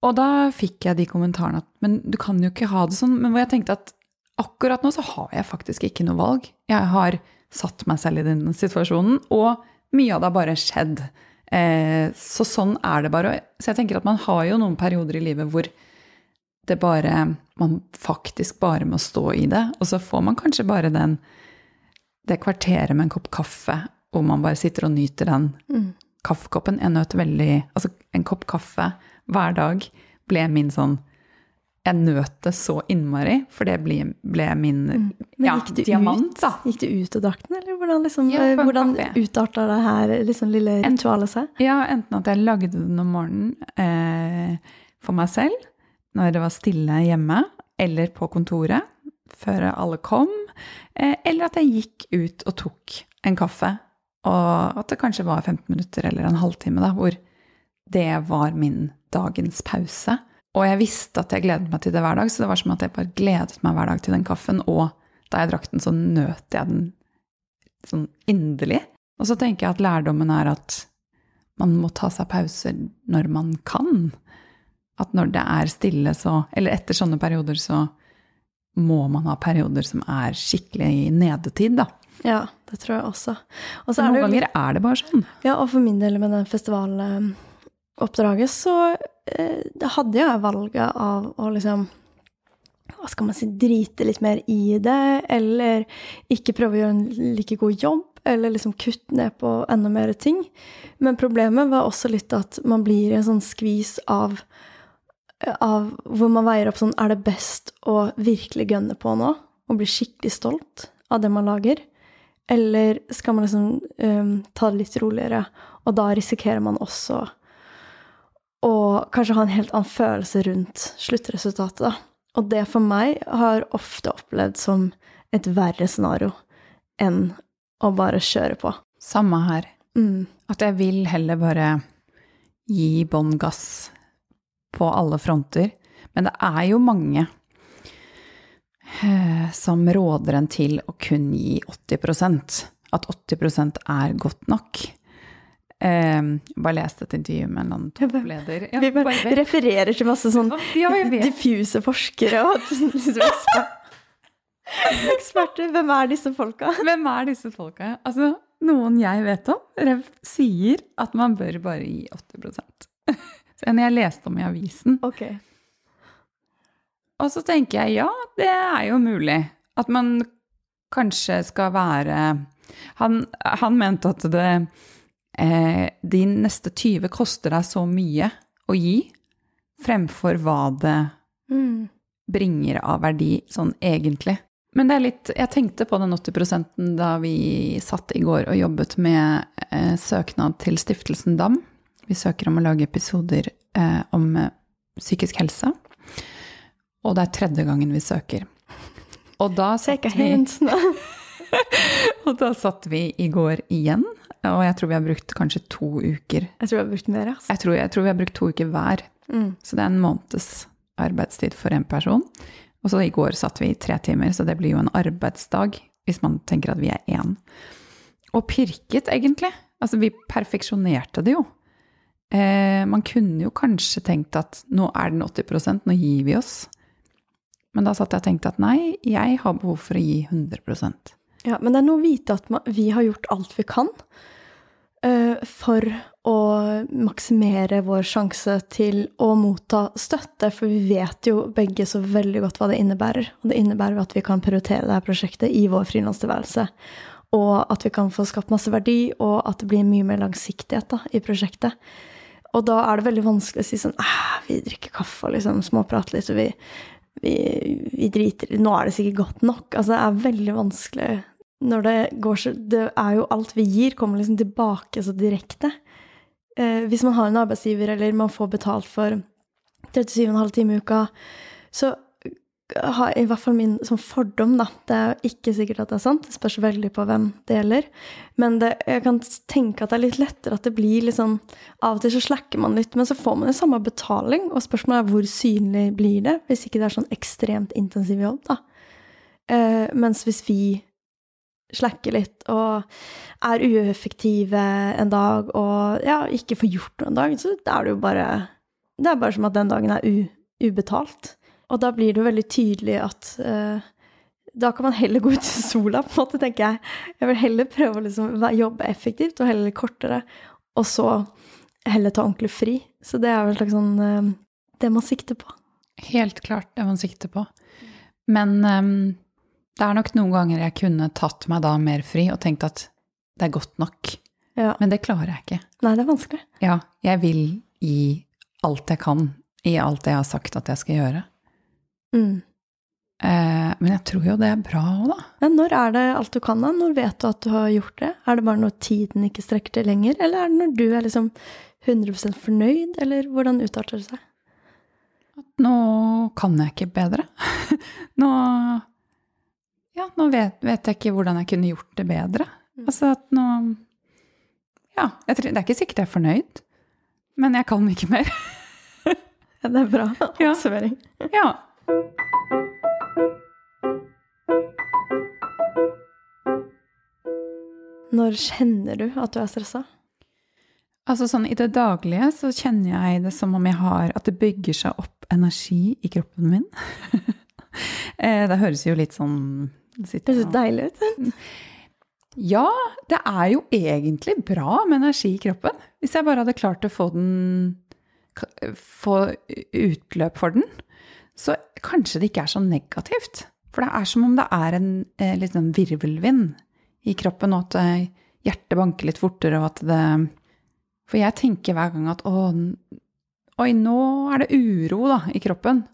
Og da fikk jeg de kommentarene at men du kan jo ikke ha det sånn. Men hvor jeg tenkte at akkurat nå så har jeg faktisk ikke noe valg. Jeg har satt meg selv i den situasjonen, og mye av det har bare skjedd. Eh, så sånn er det bare. Så jeg tenker at man har jo noen perioder i livet hvor det bare Man faktisk bare må stå i det. Og så får man kanskje bare den det kvarteret med en kopp kaffe hvor man bare sitter og nyter den mm. Kaffekoppen. Jeg nøt veldig Altså, en kopp kaffe hver dag ble min sånn jeg nøt det så innmari, for det ble, ble min mm. ja, diamant. Ut, da. Gikk du ut og drakk den, eller hvordan, liksom, ja, eh, hvordan utarta det her liksom, lille ritualet seg? Ja, enten at jeg lagde den om morgenen eh, for meg selv, når det var stille hjemme, eller på kontoret før alle kom, eh, eller at jeg gikk ut og tok en kaffe, og at det kanskje var 15 minutter eller en halvtime, da, hvor det var min dagens pause. Og jeg visste at jeg gledet meg til det hver dag, så det var som at jeg bare gledet meg hver dag til den kaffen. Og da jeg drakk den, så nøt jeg den sånn inderlig. Og så tenker jeg at lærdommen er at man må ta seg pauser når man kan. At når det er stille, så Eller etter sånne perioder, så må man ha perioder som er skikkelig i nedetid, da. Ja, det tror jeg også. Og så Noen ganger er det bare sånn. Ja, og for min del med den festivaloppdraget, så eh, hadde jeg valget av å liksom hva skal man si, drite litt mer i det, eller ikke prøve å gjøre en like god jobb, eller liksom kutte ned på enda mer ting. Men problemet var også litt at man blir i en sånn skvis av, av hvor man veier opp sånn Er det best å virkelig gønne på nå, og bli skikkelig stolt av det man lager? Eller skal man liksom um, ta det litt roligere, og da risikerer man også å kanskje ha en helt annen følelse rundt sluttresultatet. Da. Og det for meg har ofte opplevd som et verre scenario enn å bare kjøre på. Samme her. Mm. At jeg vil heller bare gi bånn gass på alle fronter. Men det er jo mange som råder en til å kun gi 80% At 80% er godt nok. Um, bare leste et intervju med en annen toppleder. Ja, vi bare, bare refererer til masse sånn ja, diffuse forskere og liksom eksperter. Hvem er disse folka? Hvem er disse folka? Altså, noen jeg vet om, sier at man bør bare gi 80 Så En jeg leste om i avisen. Okay. Og så tenker jeg ja, det er jo mulig. At man kanskje skal være Han, han mente at det eh, de neste 20 koster deg så mye å gi, fremfor hva det mm. bringer av verdi sånn egentlig. Men det er litt Jeg tenkte på den 80 da vi satt i går og jobbet med eh, søknad til Stiftelsen DAM. Vi søker om å lage episoder eh, om eh, psykisk helse. Og det er tredje gangen vi søker. Og da satt vi, og da satt vi i går igjen, og jeg tror vi har brukt kanskje to uker. Jeg tror vi har brukt mer. Altså. Jeg tror, jeg tror vi har brukt to uker hver. Mm. Så det er en måneds arbeidstid for en person. Og så i går satt vi i tre timer, så det blir jo en arbeidsdag hvis man tenker at vi er én. Og pirket, egentlig. Altså, vi perfeksjonerte det jo. Eh, man kunne jo kanskje tenkt at nå er den 80% nå gir vi oss. Men da satt jeg og tenkte at nei, jeg har behov for å gi 100% Ja, men det er noe å vite at vi har gjort alt vi kan uh, for å maksimere vår sjanse til å motta støtte, for vi vet jo begge så veldig godt hva det innebærer. Og det innebærer at vi kan prioritere dette prosjektet i vår frilanstilværelse. Og at vi kan få skapt masse verdi, og at det blir mye mer langsiktighet da, i prosjektet. Og da er det veldig vanskelig å si sånn «Ah, Vi drikker kaffe og liksom småprater litt, og vi, vi, vi driter Nå er det sikkert godt nok. Altså, det er veldig vanskelig når det går så Det er jo alt vi gir, kommer liksom tilbake så direkte. Eh, hvis man har en arbeidsgiver, eller man får betalt for 37,5 timer i uka, så har i hvert fall min sånn fordom, da Det er jo ikke sikkert at det er sant, det spørs veldig på hvem det gjelder. Men det, jeg kan tenke at det er litt lettere at det blir litt sånn Av og til så slacker man litt, men så får man jo samme betaling, og spørsmålet er hvor synlig blir det, hvis ikke det er sånn ekstremt intensiv jobb, da. Eh, mens hvis vi slacker litt og er ueffektive en dag og ja, ikke får gjort noe en dag, så er det jo bare Det er bare som at den dagen er ubetalt. Og da blir det jo veldig tydelig at eh, da kan man heller gå ut i sola, på en måte, tenker jeg. Jeg vil heller prøve å liksom jobbe effektivt og heller kortere, og så heller ta ordentlig fri. Så det er vel slags sånn eh, det man sikter på. Helt klart det man sikter på. Men um, det er nok noen ganger jeg kunne tatt meg da mer fri og tenkt at det er godt nok. Ja. Men det klarer jeg ikke. Nei, det er vanskelig. Ja, jeg vil gi alt jeg kan i alt det jeg har sagt at jeg skal gjøre. Mm. Eh, men jeg tror jo det er bra òg, da. Men når er det alt du kan, da? Når vet du at du har gjort det? Er det bare når tiden ikke strekker til lenger, eller er det når du er liksom 100% fornøyd, eller hvordan utarter det seg? At nå kan jeg ikke bedre. nå Ja, nå vet, vet jeg ikke hvordan jeg kunne gjort det bedre. Mm. Altså at nå Ja, jeg det er ikke sikkert jeg er fornøyd, men jeg kan ikke mer. Det er bra Ja. ja. Når kjenner du at du er stressa? Altså sånn i det daglige så kjenner jeg det som om jeg har At det bygger seg opp energi i kroppen min. Eh, det høres jo litt sånn Det høres deilig ut. Ja, det er jo egentlig bra med energi i kroppen. Hvis jeg bare hadde klart å få den Få utløp for den. Så kanskje det ikke er så negativt. For det er som om det er en eh, litt sånn virvelvind i kroppen, og at eh, hjertet banker litt fortere, og at det For jeg tenker hver gang at å, oi, nå er det uro da, i kroppen.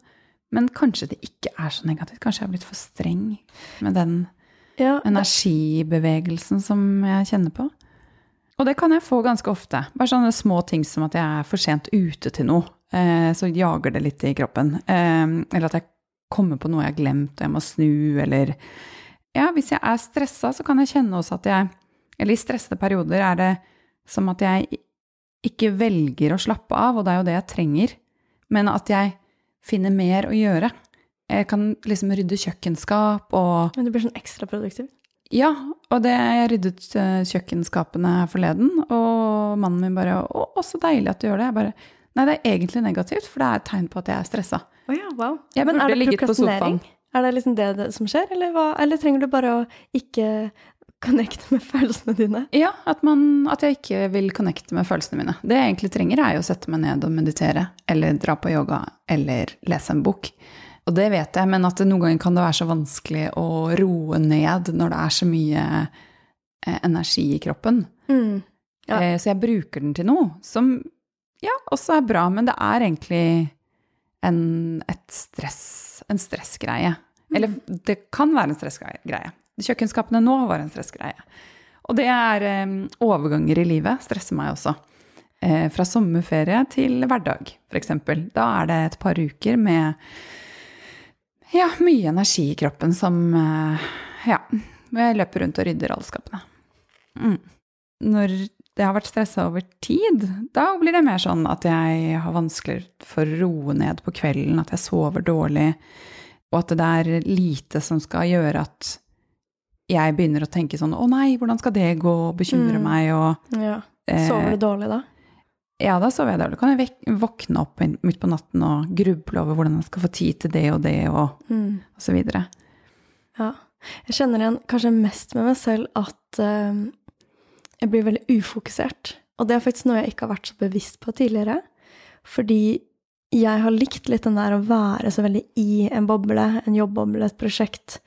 Men kanskje det ikke er så negativt. Kanskje jeg er blitt for streng med den Ja, energibevegelsen som jeg kjenner på. Og det kan jeg få ganske ofte. Bare sånne små ting som at jeg er for sent ute til noe. Eh, så jager det litt i kroppen. Eh, eller at jeg kommer på noe jeg har glemt og jeg må snu, eller Ja, hvis jeg er stressa, så kan jeg kjenne også at jeg Eller i stressede perioder er det som at jeg ikke velger å slappe av, og det er jo det jeg trenger, men at jeg finner mer å gjøre. Jeg kan liksom rydde kjøkkenskap og Men du blir sånn ekstra produktiv. ja, og det, jeg ryddet eh, kjøkkenskapene her forleden, og mannen min bare å, så deilig at du gjør det.' Jeg bare Nei, det er egentlig negativt, for det er et tegn på at jeg er stressa. Oh ja, wow. Jeg Men burde er det prokrastinering? Er det liksom det, det som skjer, eller, eller trenger du bare å ikke connecte med følelsene dine? Ja, at, man, at jeg ikke vil connecte med følelsene mine. Det jeg egentlig trenger, er jo å sette meg ned og meditere, eller dra på yoga, eller lese en bok. Og det vet jeg, men at det noen ganger kan det være så vanskelig å roe ned når det er så mye eh, energi i kroppen. Mm. Ja. Eh, Så jeg bruker den til noe som ja, også er bra, men det er egentlig en, stress, en stressgreie. Eller det kan være en stressgreie. Kjøkkenskapene nå var en stressgreie. Og det er eh, overganger i livet stresser meg også. Eh, fra sommerferie til hverdag, f.eks. Da er det et par uker med ja, mye energi i kroppen som eh, Ja, jeg løper rundt og rydder alle skapene. Mm. Når det har vært stressa over tid, da blir det mer sånn at jeg har vanskelig for å roe ned på kvelden, at jeg sover dårlig, og at det er lite som skal gjøre at jeg begynner å tenke sånn Å nei, hvordan skal det gå? og Bekymre Mm. meg og Ja. Sover du dårlig da? Ja, da sover jeg dårlig. Kan jeg våkne opp midt på natten og gruble over hvordan jeg skal få tid til det og det, og, Mm. og så videre. Ja. Jeg kjenner igjen kanskje mest med meg selv at eh, jeg blir veldig ufokusert. Og det er faktisk noe jeg ikke har vært så bevisst på tidligere. Fordi jeg har likt litt den der å være så veldig i en boble, en jobbboble, et prosjekt.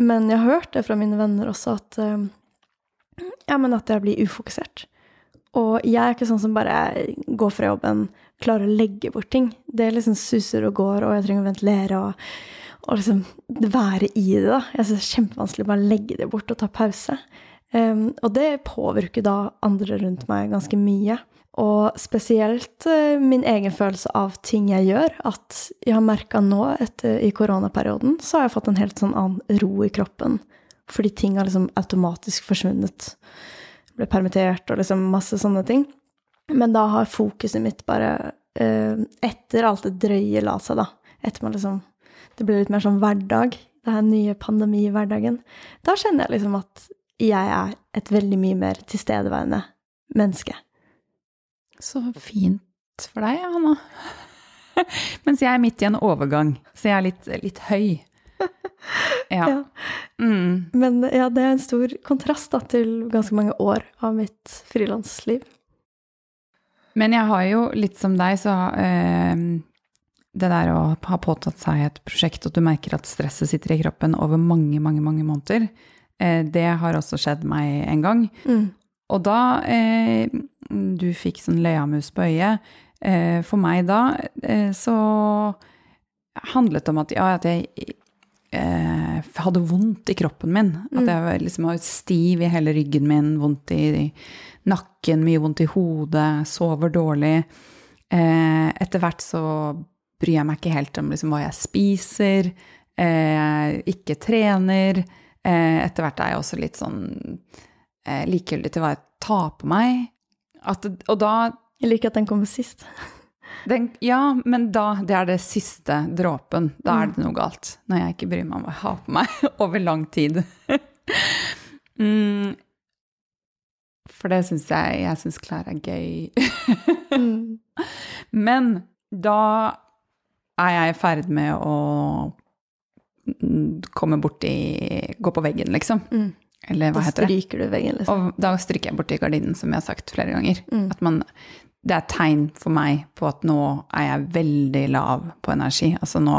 Men jeg har hørt det fra mine venner også, at eh, ja, at jeg blir ufokusert. Og jeg er ikke sånn som bare går fra jobben, klarer å legge bort ting. Det liksom suser og går, og jeg trenger å ventilere og, og liksom være i det. da. Jeg synes det er kjempevanskelig å bare legge det bort og ta pause. Um, og det påvirker da andre rundt meg ganske mye. Og spesielt uh, min egen følelse av ting jeg gjør. At jeg har merka nå, etter, i koronaperioden, så har jeg fått en helt sånn annen ro i kroppen. Fordi ting har liksom automatisk forsvunnet. Ble permittert og liksom masse sånne ting. Men da har fokuset mitt bare uh, Etter alt det drøye la seg, da. Etter man liksom Det ble litt mer sånn hverdag. Det her nye pandemi-hverdagen. Da kjenner jeg liksom at jeg er et veldig mye mer tilstedeværende menneske. Så fint for deg, Hanna. Mens jeg er midt i en overgang, så jeg er litt, litt høy. Ja. Ja. Mm. Men ja, det er en stor kontrast da, til ganske mange år av mitt frilansliv. Men jeg har jo litt som deg, så eh, det der å ha påtatt seg et prosjekt, og du merker at stresset sitter i kroppen over mange, mange, mange måneder, det har også skjedd meg en gang. Mm. Og da eh, du fikk sånn løyamus på øyet, eh, for meg da eh, så handlet det om at, ja, at jeg eh, hadde vondt i kroppen min. At jeg var liksom var stiv i hele ryggen min, vondt i nakken, mye vondt i hodet, sover dårlig. Eh, etter hvert så bryr jeg meg ikke helt om liksom hva jeg spiser, eh, ikke trener. Eh, etter hvert er jeg også litt sånn eh, likegyldig til hva jeg tar på meg. At, og da Jeg liker at den kommer sist. den, Ja, men da Det er det siste dråpen. Da er det noe galt. Når jeg ikke bryr meg om hva jeg har på meg over lang tid. mm, for det syns jeg Jeg syns klær er gøy. Mm. Men da er jeg i ferd med å mm, komme borti Gå på veggen, liksom. Mm. Eller hva Da heter det? stryker du veggen, liksom. Og da stryker jeg borti gardinen, som jeg har sagt flere ganger. Mm. At man, det er et tegn for meg på at nå er jeg veldig lav på energi. Altså nå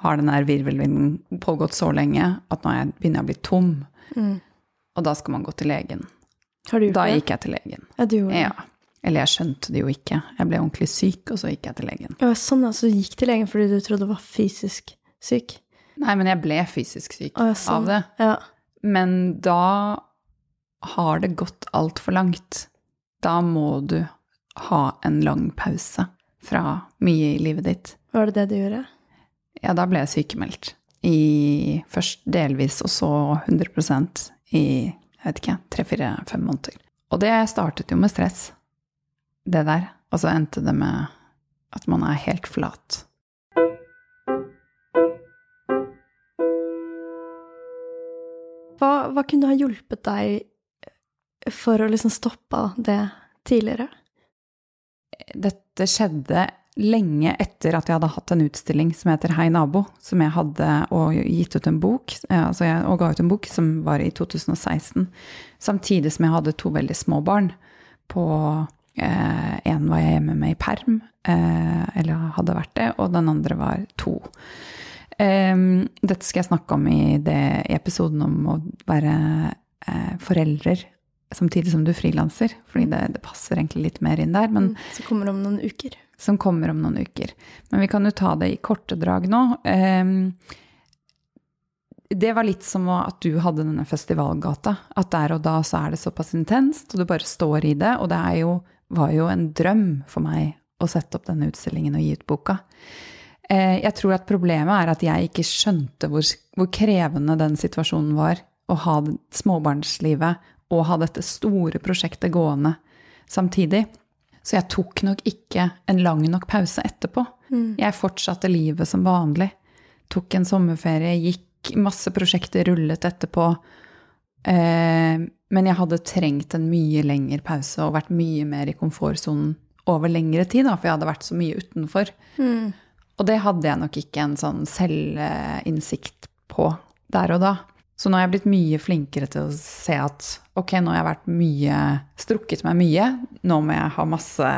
har den der virvelvinden pågått så lenge at nå jeg, begynner jeg å bli tom. Mm. Og da skal man gå til legen. Har du gjort Da det? gikk jeg til legen. Ja, du gjorde det. Ja. Eller jeg skjønte det jo ikke. Jeg ble ordentlig syk, og så gikk jeg til legen. Ja, sånn, altså, du gikk til legen fordi du trodde du var fysisk syk? Nei, men jeg ble fysisk syk Å, ja, sånn. av det. Ja. Men da har det gått altfor langt. Da må du ha en lang pause fra mye i livet ditt. Var det det du gjorde? Ja, da ble jeg sykemeldt. I først delvis, og så 100% i jeg vet ikke, tre-fire-fem måneder. Og det startet jo med stress, det der. Og så endte det med at man er helt flat. Hva, hva kunne ha hjulpet deg for å liksom stoppe det tidligere? dette skjedde lenge etter at jeg hadde hatt en utstilling som heter Hei nabo, som jeg hadde og gitt ut en bok, eh, altså jeg, og ga ut en bok som var i 2016. Samtidig som jeg hadde to veldig små barn. På eh, En var jeg hjemme med i perm, eh, eller hadde vært det, og den andre var to. Um, dette skal jeg snakke om i, det, i episoden om å være eh, forelder samtidig som du frilanser, fordi det, det passer egentlig litt mer inn der. Men som kommer om noen uker. som kommer om noen uker. Men vi kan jo ta det i korte drag nå. Um, det var litt som at du hadde denne festivalgata. At der og da så er det såpass intenst, og du bare står i det. Og det jo, var jo en drøm for meg å sette opp denne utstillingen og gi ut boka. Eh, jeg tror at problemet er at jeg ikke skjønte hvor, hvor krevende den situasjonen var. Å ha småbarnslivet og ha dette store prosjektet gående samtidig. Så jeg tok nok ikke en lang nok pause etterpå. Mm. Jeg fortsatte livet som vanlig. Tok en sommerferie, gikk masse prosjekter rullet etterpå. Eh, men jeg hadde trengt en mye lengre pause og vært mye mer i komfortsonen over lengre tid, da, for jeg hadde vært så mye utenfor. Mm. Og det hadde jeg nok ikke en sånn selvinnsikt på der og da. Så nå har jeg blitt mye flinkere til å se at ok, nå har jeg vært mye Strukket meg mye. Nå må jeg ha masse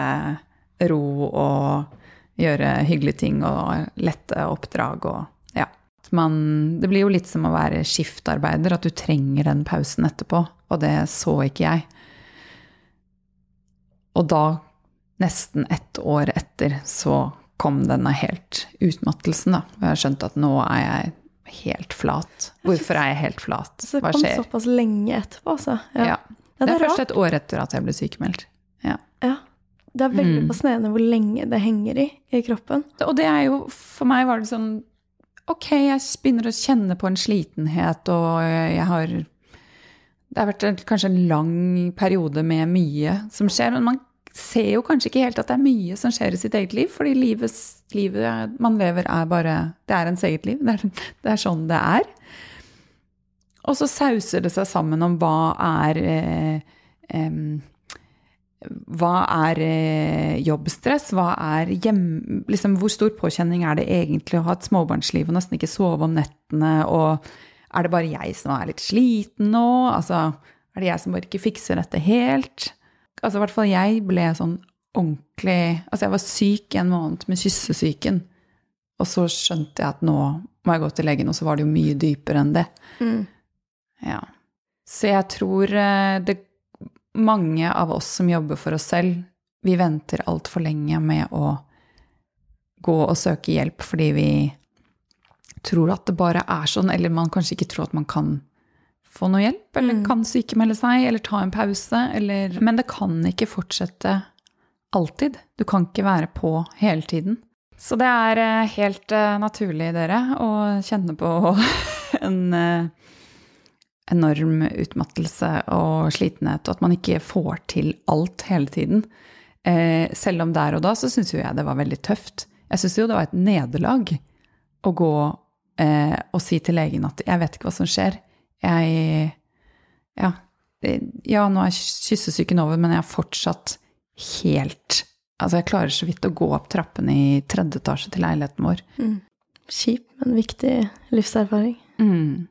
ro og gjøre hyggelige ting og lette oppdrag og ja. Man, det blir jo litt som å være skiftarbeider, at du trenger den pausen etterpå. Og det så ikke jeg. Og da, nesten ett år etter, så kom denne helt utmattelsen, da. Og jeg skjønte at nå er jeg helt flat. Hvorfor er jeg helt flat? Hva Så det kom såpass lenge etterpå, altså. Ja. ja. det, er først et år etter at jeg ble sykemeldt. Ja. ja. Det er veldig mm. fascinerende hvor lenge det henger i i kroppen. Og det er jo For meg var det sånn Ok, jeg begynner å kjenne på en slitenhet, og jeg har Det har vært kanskje en lang periode med mye som skjer. Men man ser jo kanskje ikke helt at det er mye som skjer i sitt eget liv, fordi livet, livet man lever, er bare Det er ens eget liv. Det er, det er, sånn det er. Og så sauser det seg sammen om hva er eh, eh, Hva er eh, jobbstress? Hva er hjem... Liksom, hvor stor påkjenning er det egentlig å ha et småbarnsliv og nesten ikke sove om nettene? Og er det bare jeg som er litt sliten nå? Altså, er det jeg som bare ikke fikser dette helt? Altså i hvert fall jeg ble sånn ordentlig Altså jeg var syk en måned med kyssesyken. Og så skjønte jeg at nå må jeg gå til legen, og så var det jo mye dypere enn det. Mm. Ja. Så jeg tror eh, det mange av oss som jobber for oss selv, vi venter altfor lenge med å gå og søke hjelp fordi vi tror at det bare er sånn, eller man kanskje ikke tror at man kan få noe hjelp, eller mm. kan sykemelde seg, eller ta en pause, eller Men det kan ikke fortsette alltid. Du kan ikke være på hele tiden. Så det er eh, helt uh, naturlig, dere, å kjenne på en uh, enorm utmattelse og slitenhet, og at man ikke får til alt hele tiden. Selv om der og da så syns jo jeg det var veldig tøft. Jeg syns jo det var et nederlag å gå og si til legen at 'jeg vet ikke hva som skjer'. Jeg Ja. Ja, nå er kyssesyken over, men jeg er fortsatt helt Altså, jeg klarer så vidt å gå opp trappene i tredje etasje til leiligheten vår. Mm. Kjip, men viktig livserfaring. Mm.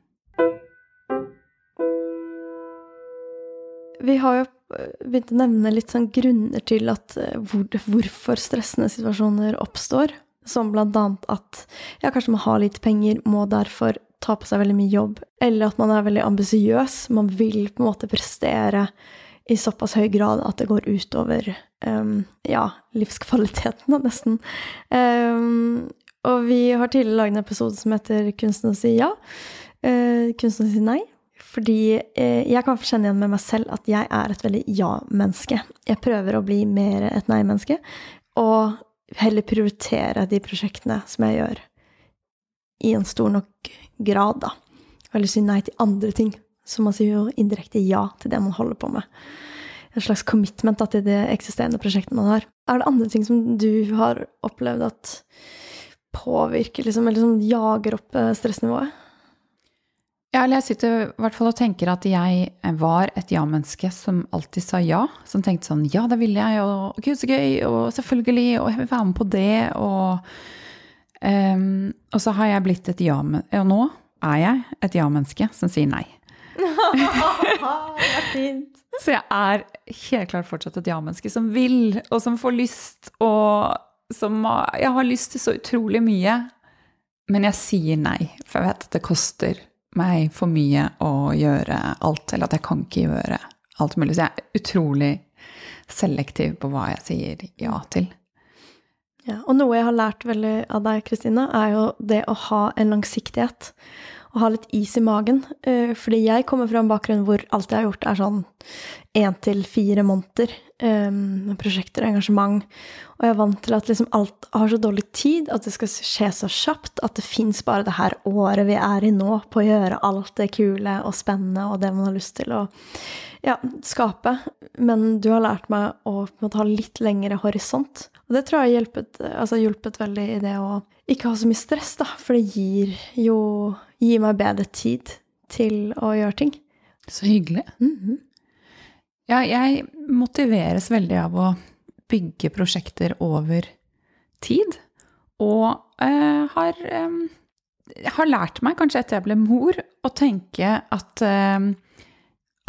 Vi har jo begynt å nevne litt sånn grunner til at eh, hvor, hvorfor stressende situasjoner oppstår. Som blant annet at ja, kanskje man har lite penger, må derfor ta på seg veldig mye jobb, eller at man er veldig ambisiøs. Man vil på en måte prestere i såpass høy grad at det går utover um, ja, livskvaliteten, nesten. Um, og vi har tidligere laget en episode som heter 'Kunsten å si ja'. Uh, kunsten å si nei. Fordi uh, jeg kan kjenne igjen med meg selv at jeg er et veldig ja-menneske. Jeg prøver å bli mer et nei-menneske, og heller prioritere de prosjektene som jeg gjør, i en stor nok grad, da. Eller si nei til andre ting. Så man sier jo indirekte ja til det man holder på med. En slags commitment da, til det eksisterende prosjektet man har. Er det andre ting som du har opplevd at påvirker, liksom, eller som jager opp eh, stressnivået? Ja, eller jeg sitter i hvert fall og tenker at jeg var et ja-menneske som alltid sa ja. Som tenkte sånn ja, det vil jeg, og gud, så gøy, og selvfølgelig, og jeg vil være med på det, og Um, og så har jeg blitt et ja-menneske Og nå er jeg et ja-menneske som sier nei. det er fint. Så jeg er helt klart fortsatt et ja-menneske som vil, og som får lyst, og som Jeg har lyst til så utrolig mye, men jeg sier nei, for jeg vet at det koster meg for mye å gjøre alt, eller at jeg kan ikke gjøre alt mulig. Så jeg er utrolig selektiv på hva jeg sier ja til. Ja, og noe jeg har lært veldig av deg, Kristine, er jo det å ha en langsiktighet. å ha litt is i magen. Eh, fordi jeg kommer fra en bakgrunn hvor alt jeg har gjort, er sånn én til fire måneder med prosjekter og engasjement. Og jeg er vant til at liksom alt har så dårlig tid, at det skal skje så kjapt, at det fins bare det her året vi er i nå, på å gjøre alt det kule og spennende og det man har lyst til å ja, skape. Men du har lært meg å ha litt lengre horisont. Og det tror jeg har hjulpet, altså, hjulpet veldig i det å ikke ha så mye stress, da. For det gir jo gir meg bedre tid til å gjøre ting. Så hyggelig. Mm -hmm. Ja, jeg motiveres veldig av å bygge prosjekter over tid. Og eh, har, eh, har, lært meg, kanskje etter jeg ble mor, å tenke at eh,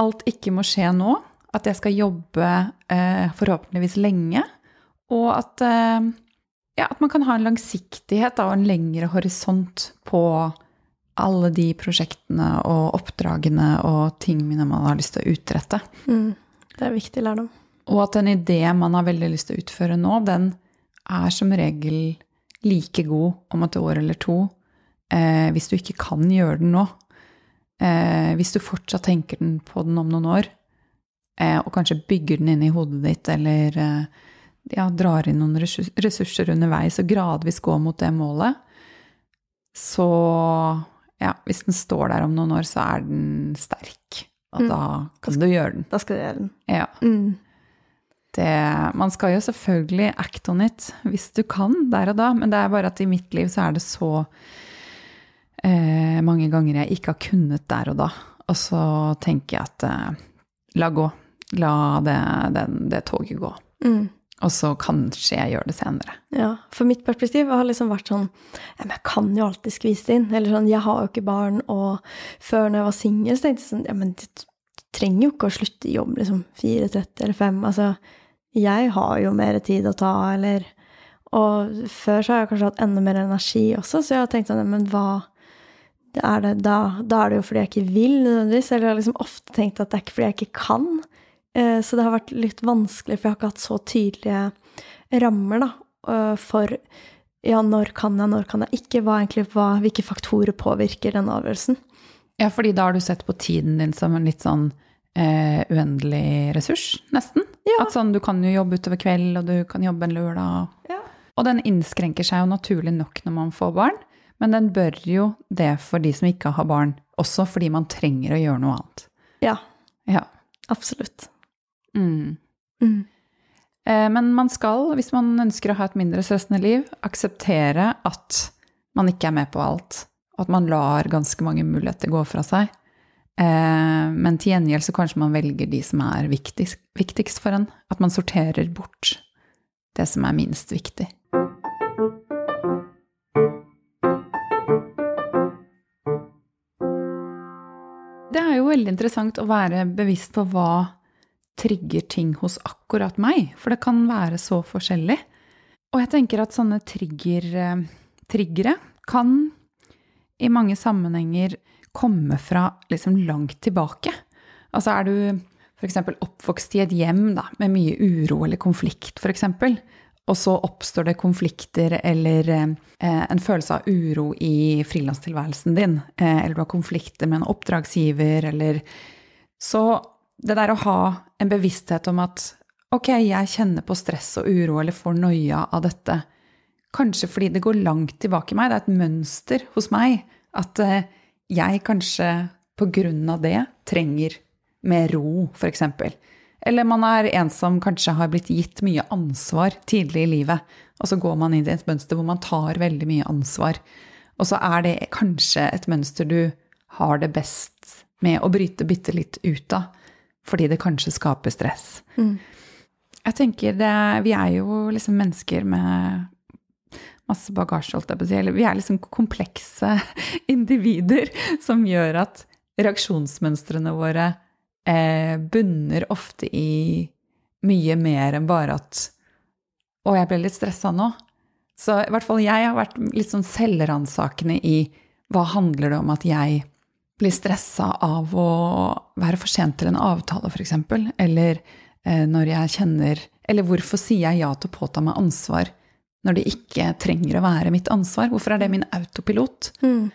alt ikke må skje nå. At jeg skal jobbe eh, forhåpentligvis lenge. Og at, eh, ja, at, man kan ha en langsiktighet og en lengre horisont på alle de prosjektene og oppdragene og tingene man har lyst til å utrette. Mm, det er viktig lærdom. Og at en idé man har veldig lyst til å utføre nå, den er som regel like god om et år eller to eh, hvis du ikke kan gjøre den nå. Eh, hvis du fortsatt tenker den på den om noen år, eh, og kanskje bygger den inn i hodet ditt, eller eh, ja, drar inn noen ressurser underveis og gradvis går mot det målet, så ja, hvis den står der om noen år, så er den sterk. Og mm. da kan du gjøre den. Da skal du gjøre den. Ja. Mm. Det, man skal jo selvfølgelig act on it hvis du kan der og da, men det er bare at i mitt liv så er det så eh, mange ganger jeg ikke har kunnet der og da. Og så tenker jeg at eh, la gå. La det, det, det toget gå. Mm. Og så kanskje jeg gjør det senere. Ja, For mitt perspektiv har liksom vært sånn ja, men Jeg kan jo alltid skvise det inn. Eller sånn, jeg har jo ikke barn. Og før når jeg var singel, så tenkte jeg sånn Ja, men du trenger jo ikke å slutte i jobb liksom 4.30 eller 5. Altså, jeg har jo mer tid å ta, eller Og før så har jeg kanskje hatt enda mer energi også, så jeg har tenkt sånn Men hva er det, da, da, er det jo fordi jeg ikke vil, nødvendigvis. Eller jeg har liksom ofte tenkt at det er ikke fordi jeg ikke kan. Eh, så det har vært litt vanskelig, for jeg har ikke hatt så tydelige rammer da, eh, for ja, når kan jeg, når kan jeg ikke? Hva egentlig, hva, hvilke faktorer påvirker den avgjørelsen? Ja, fordi da har du sett på tiden din som en litt sånn eh, uendelig ressurs, nesten. Ja. At sånn, du kan jo jobbe utover kveld, og du kan jobbe en lørdag. Ja. Og den innskrenker seg jo naturlig nok når man får barn. Men den bør jo det for de som ikke har barn, også fordi man trenger å gjøre noe annet. Ja. ja. Absolutt. Mm. Mm. Eh, men man skal, hvis man ønsker å ha et mindre stressende liv, akseptere at man ikke er med på alt. Og at man lar ganske mange muligheter gå fra seg. Eh, men til gjengjeld så kanskje man velger de som er viktigst, viktigst for en. At man sorterer bort det som er minst viktig. Det er jo veldig interessant å være bevisst på hva trigger ting hos akkurat meg, for det kan være så forskjellig. Og jeg tenker at sånne trigger, eh, triggere kan i mange sammenhenger komme fra liksom langt tilbake. Altså er du f.eks. oppvokst i et hjem da, med mye uro eller konflikt, f.eks., og så oppstår det konflikter eller eh, en følelse av uro i frilanstilværelsen din, eh, eller du har konflikter med en oppdragsgiver, eller Så det der å ha en bevissthet om at ok, jeg kjenner på stress og uro eller får noia av dette, kanskje fordi det går langt tilbake i meg, det er et mønster hos meg, at eh, jeg kanskje på grunn av det trenger mer ro, f.eks. Eller man er en som kanskje har blitt gitt mye ansvar tidlig i livet, og så går man inn i et mønster hvor man tar veldig mye ansvar. Og så er det kanskje et mønster du har det best med å bryte bitte litt ut av, fordi det kanskje skaper stress. Mm. Jeg tenker det, Vi er jo liksom mennesker med masse bagasje, holdt jeg på å si. Eller vi er liksom komplekse individer som gjør at reaksjonsmønstrene våre eh, bunner ofte i mye mer enn bare at Å, jeg ble litt stressa nå. Så i hvert fall jeg har vært litt sånn selvransakende i hva handler det om at jeg blir stressa av å være for sent til en avtale, f.eks. Eller eh, når jeg kjenner Eller hvorfor sier jeg ja til å påta meg ansvar når det ikke trenger å være mitt ansvar? Hvorfor er det min autopilot? Mm.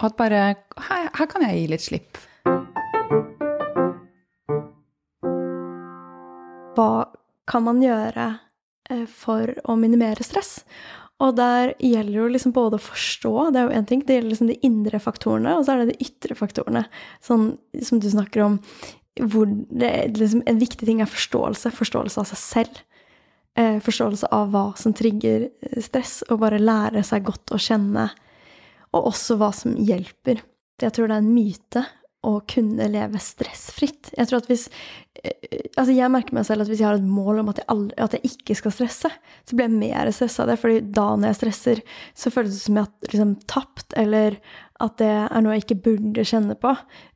Og at bare her, her kan jeg gi litt slipp. Hva kan man gjøre eh, for å minimere stress? Og der gjelder jo liksom både å forstå, det er jo én ting, det gjelder liksom de indre faktorene, og så er det de ytre faktorene. Sånn som du snakker om, hvor det, liksom, en viktig ting er forståelse. Forståelse av seg selv. Eh, forståelse av hva som trigger eh, stress, og bare lære seg godt å kjenne. Og også hva som hjelper. Jeg tror det er en myte å kunne leve stressfritt. Jeg tror at hvis Altså, jeg merker meg selv at hvis jeg har et mål om at jeg, aldri, at jeg ikke skal stresse, så blir jeg mer stressa av det. fordi da når jeg stresser, så føles det som jeg har liksom tapt, eller at det er noe jeg ikke burde kjenne på.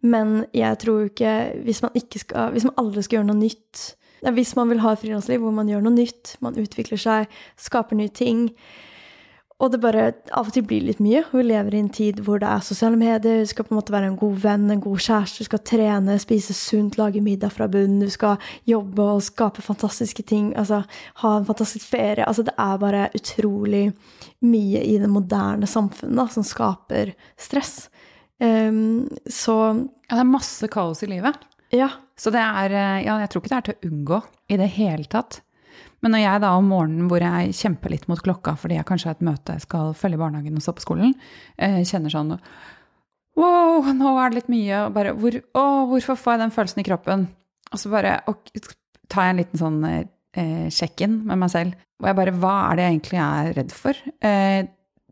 Men jeg tror ikke Hvis man, ikke skal, hvis man aldri skal gjøre noe nytt Hvis man vil ha et frilansliv hvor man gjør noe nytt, man utvikler seg, skaper nye ting, og det bare av og til blir litt mye. Vi lever i en tid hvor det er sosiale medier, du skal på en måte være en god venn, en god kjæreste, du skal trene, spise sunt, lage middag fra bunnen, du skal jobbe og skape fantastiske ting, altså ha en fantastisk ferie. Altså det er bare utrolig mye i det moderne samfunnet da, som skaper stress. Um, så Ja, det er masse kaos i livet. Ja. Så det er Ja, jeg tror ikke det er til å unngå i det hele tatt. Men når jeg da om morgenen hvor jeg kjemper litt mot klokka fordi jeg kanskje har et møte, skal følge barnehagen og stå på skolen, eh, kjenner sånn Wow, nå er det litt mye. Og bare hvor, Å, hvorfor får jeg den følelsen i kroppen? Og så bare og, tar jeg en liten sånn eh, sjekk-in med meg selv. Og jeg bare Hva er det jeg egentlig er redd for? Eh,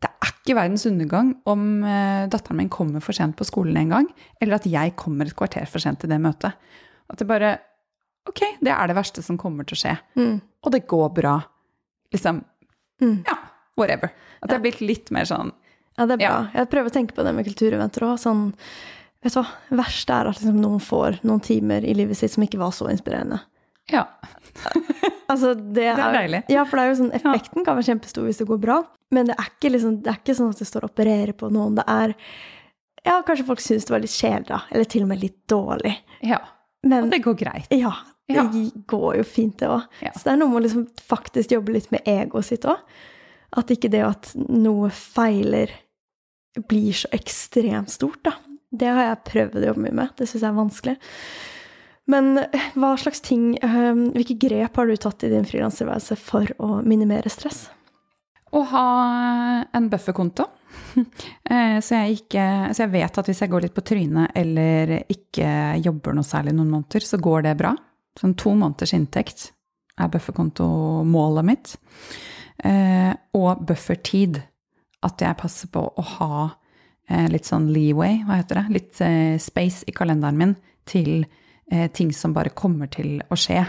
det er ikke verdens undergang om eh, datteren min kommer for sent på skolen en gang, eller at jeg kommer et kvarter for sent til det møtet. At det bare Ok, det er det verste som kommer til å skje. Mm. Og det går bra. Liksom Mm. Ja, whatever. At det har blitt litt mer sånn Ja, det er bra. Ja. Jeg prøver å tenke på det med kultureventer òg. Sånn, vet du hva, verst er at liksom noen får noen timer i livet sitt som ikke var så inspirerende. Ja. Altså, det, er, er deilig. Ja, for det er jo sånn, effekten kan være kjempestor hvis det går bra, men det er ikke, liksom, det er ikke sånn at det står og opererer på noen. Det er Ja, kanskje folk syns det var litt kjedelig. Eller til og med litt dårlig. ja. Men Og det går greit. ja, det Ja. går jo fint, det òg. Ja. Så det er noe med å liksom faktisk jobbe litt med egoet sitt òg. At ikke det at noe feiler blir så ekstremt stort, da. Det har jeg prøvd å jobbe mye med. Det syns jeg er vanskelig. Men eh, hva slags ting eh, Hvilke grep har du tatt i din frilanstilværelse for å minimere stress? Å ha en bufferkonto. Eh, Så jeg, ikke, så jeg vet at hvis jeg går litt på trynet eller ikke jobber noe særlig noen måneder, så går det bra. Sånn to måneders inntekt er bufferkontomålet mitt. Eh, Og buffertid. At jeg passer på å ha eh, litt sånn leeway, hva heter det? Litt space i kalenderen min til ting som bare kommer til å skje.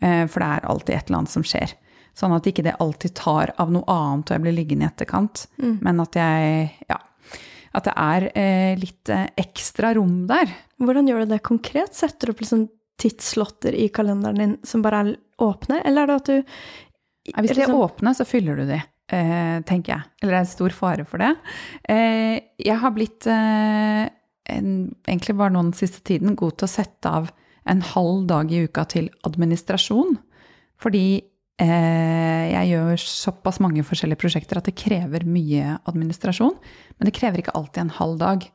For det er alltid et eller annet som skjer. Sånn at ikke det alltid tar av noe annet og jeg blir liggende i etterkant. Men at jeg Ja. At det er eh, litt eh, ekstra rom der. Hvordan gjør du det konkret? Setter du opp liksom tidsslåtter i kalenderen din som bare er åpne, eller er det at du Ja, Hvis de er åpne, så fyller du de, eh, tenker jeg. Eller det er stor fare for det. Eh, jeg har blitt, eh, en, egentlig bare nå den siste tiden, god til å sette av en halv dag i uka til administrasjon. Fordi jeg gjør såpass mange forskjellige prosjekter at det krever mye administrasjon. Men det krever ikke alltid en halv dag.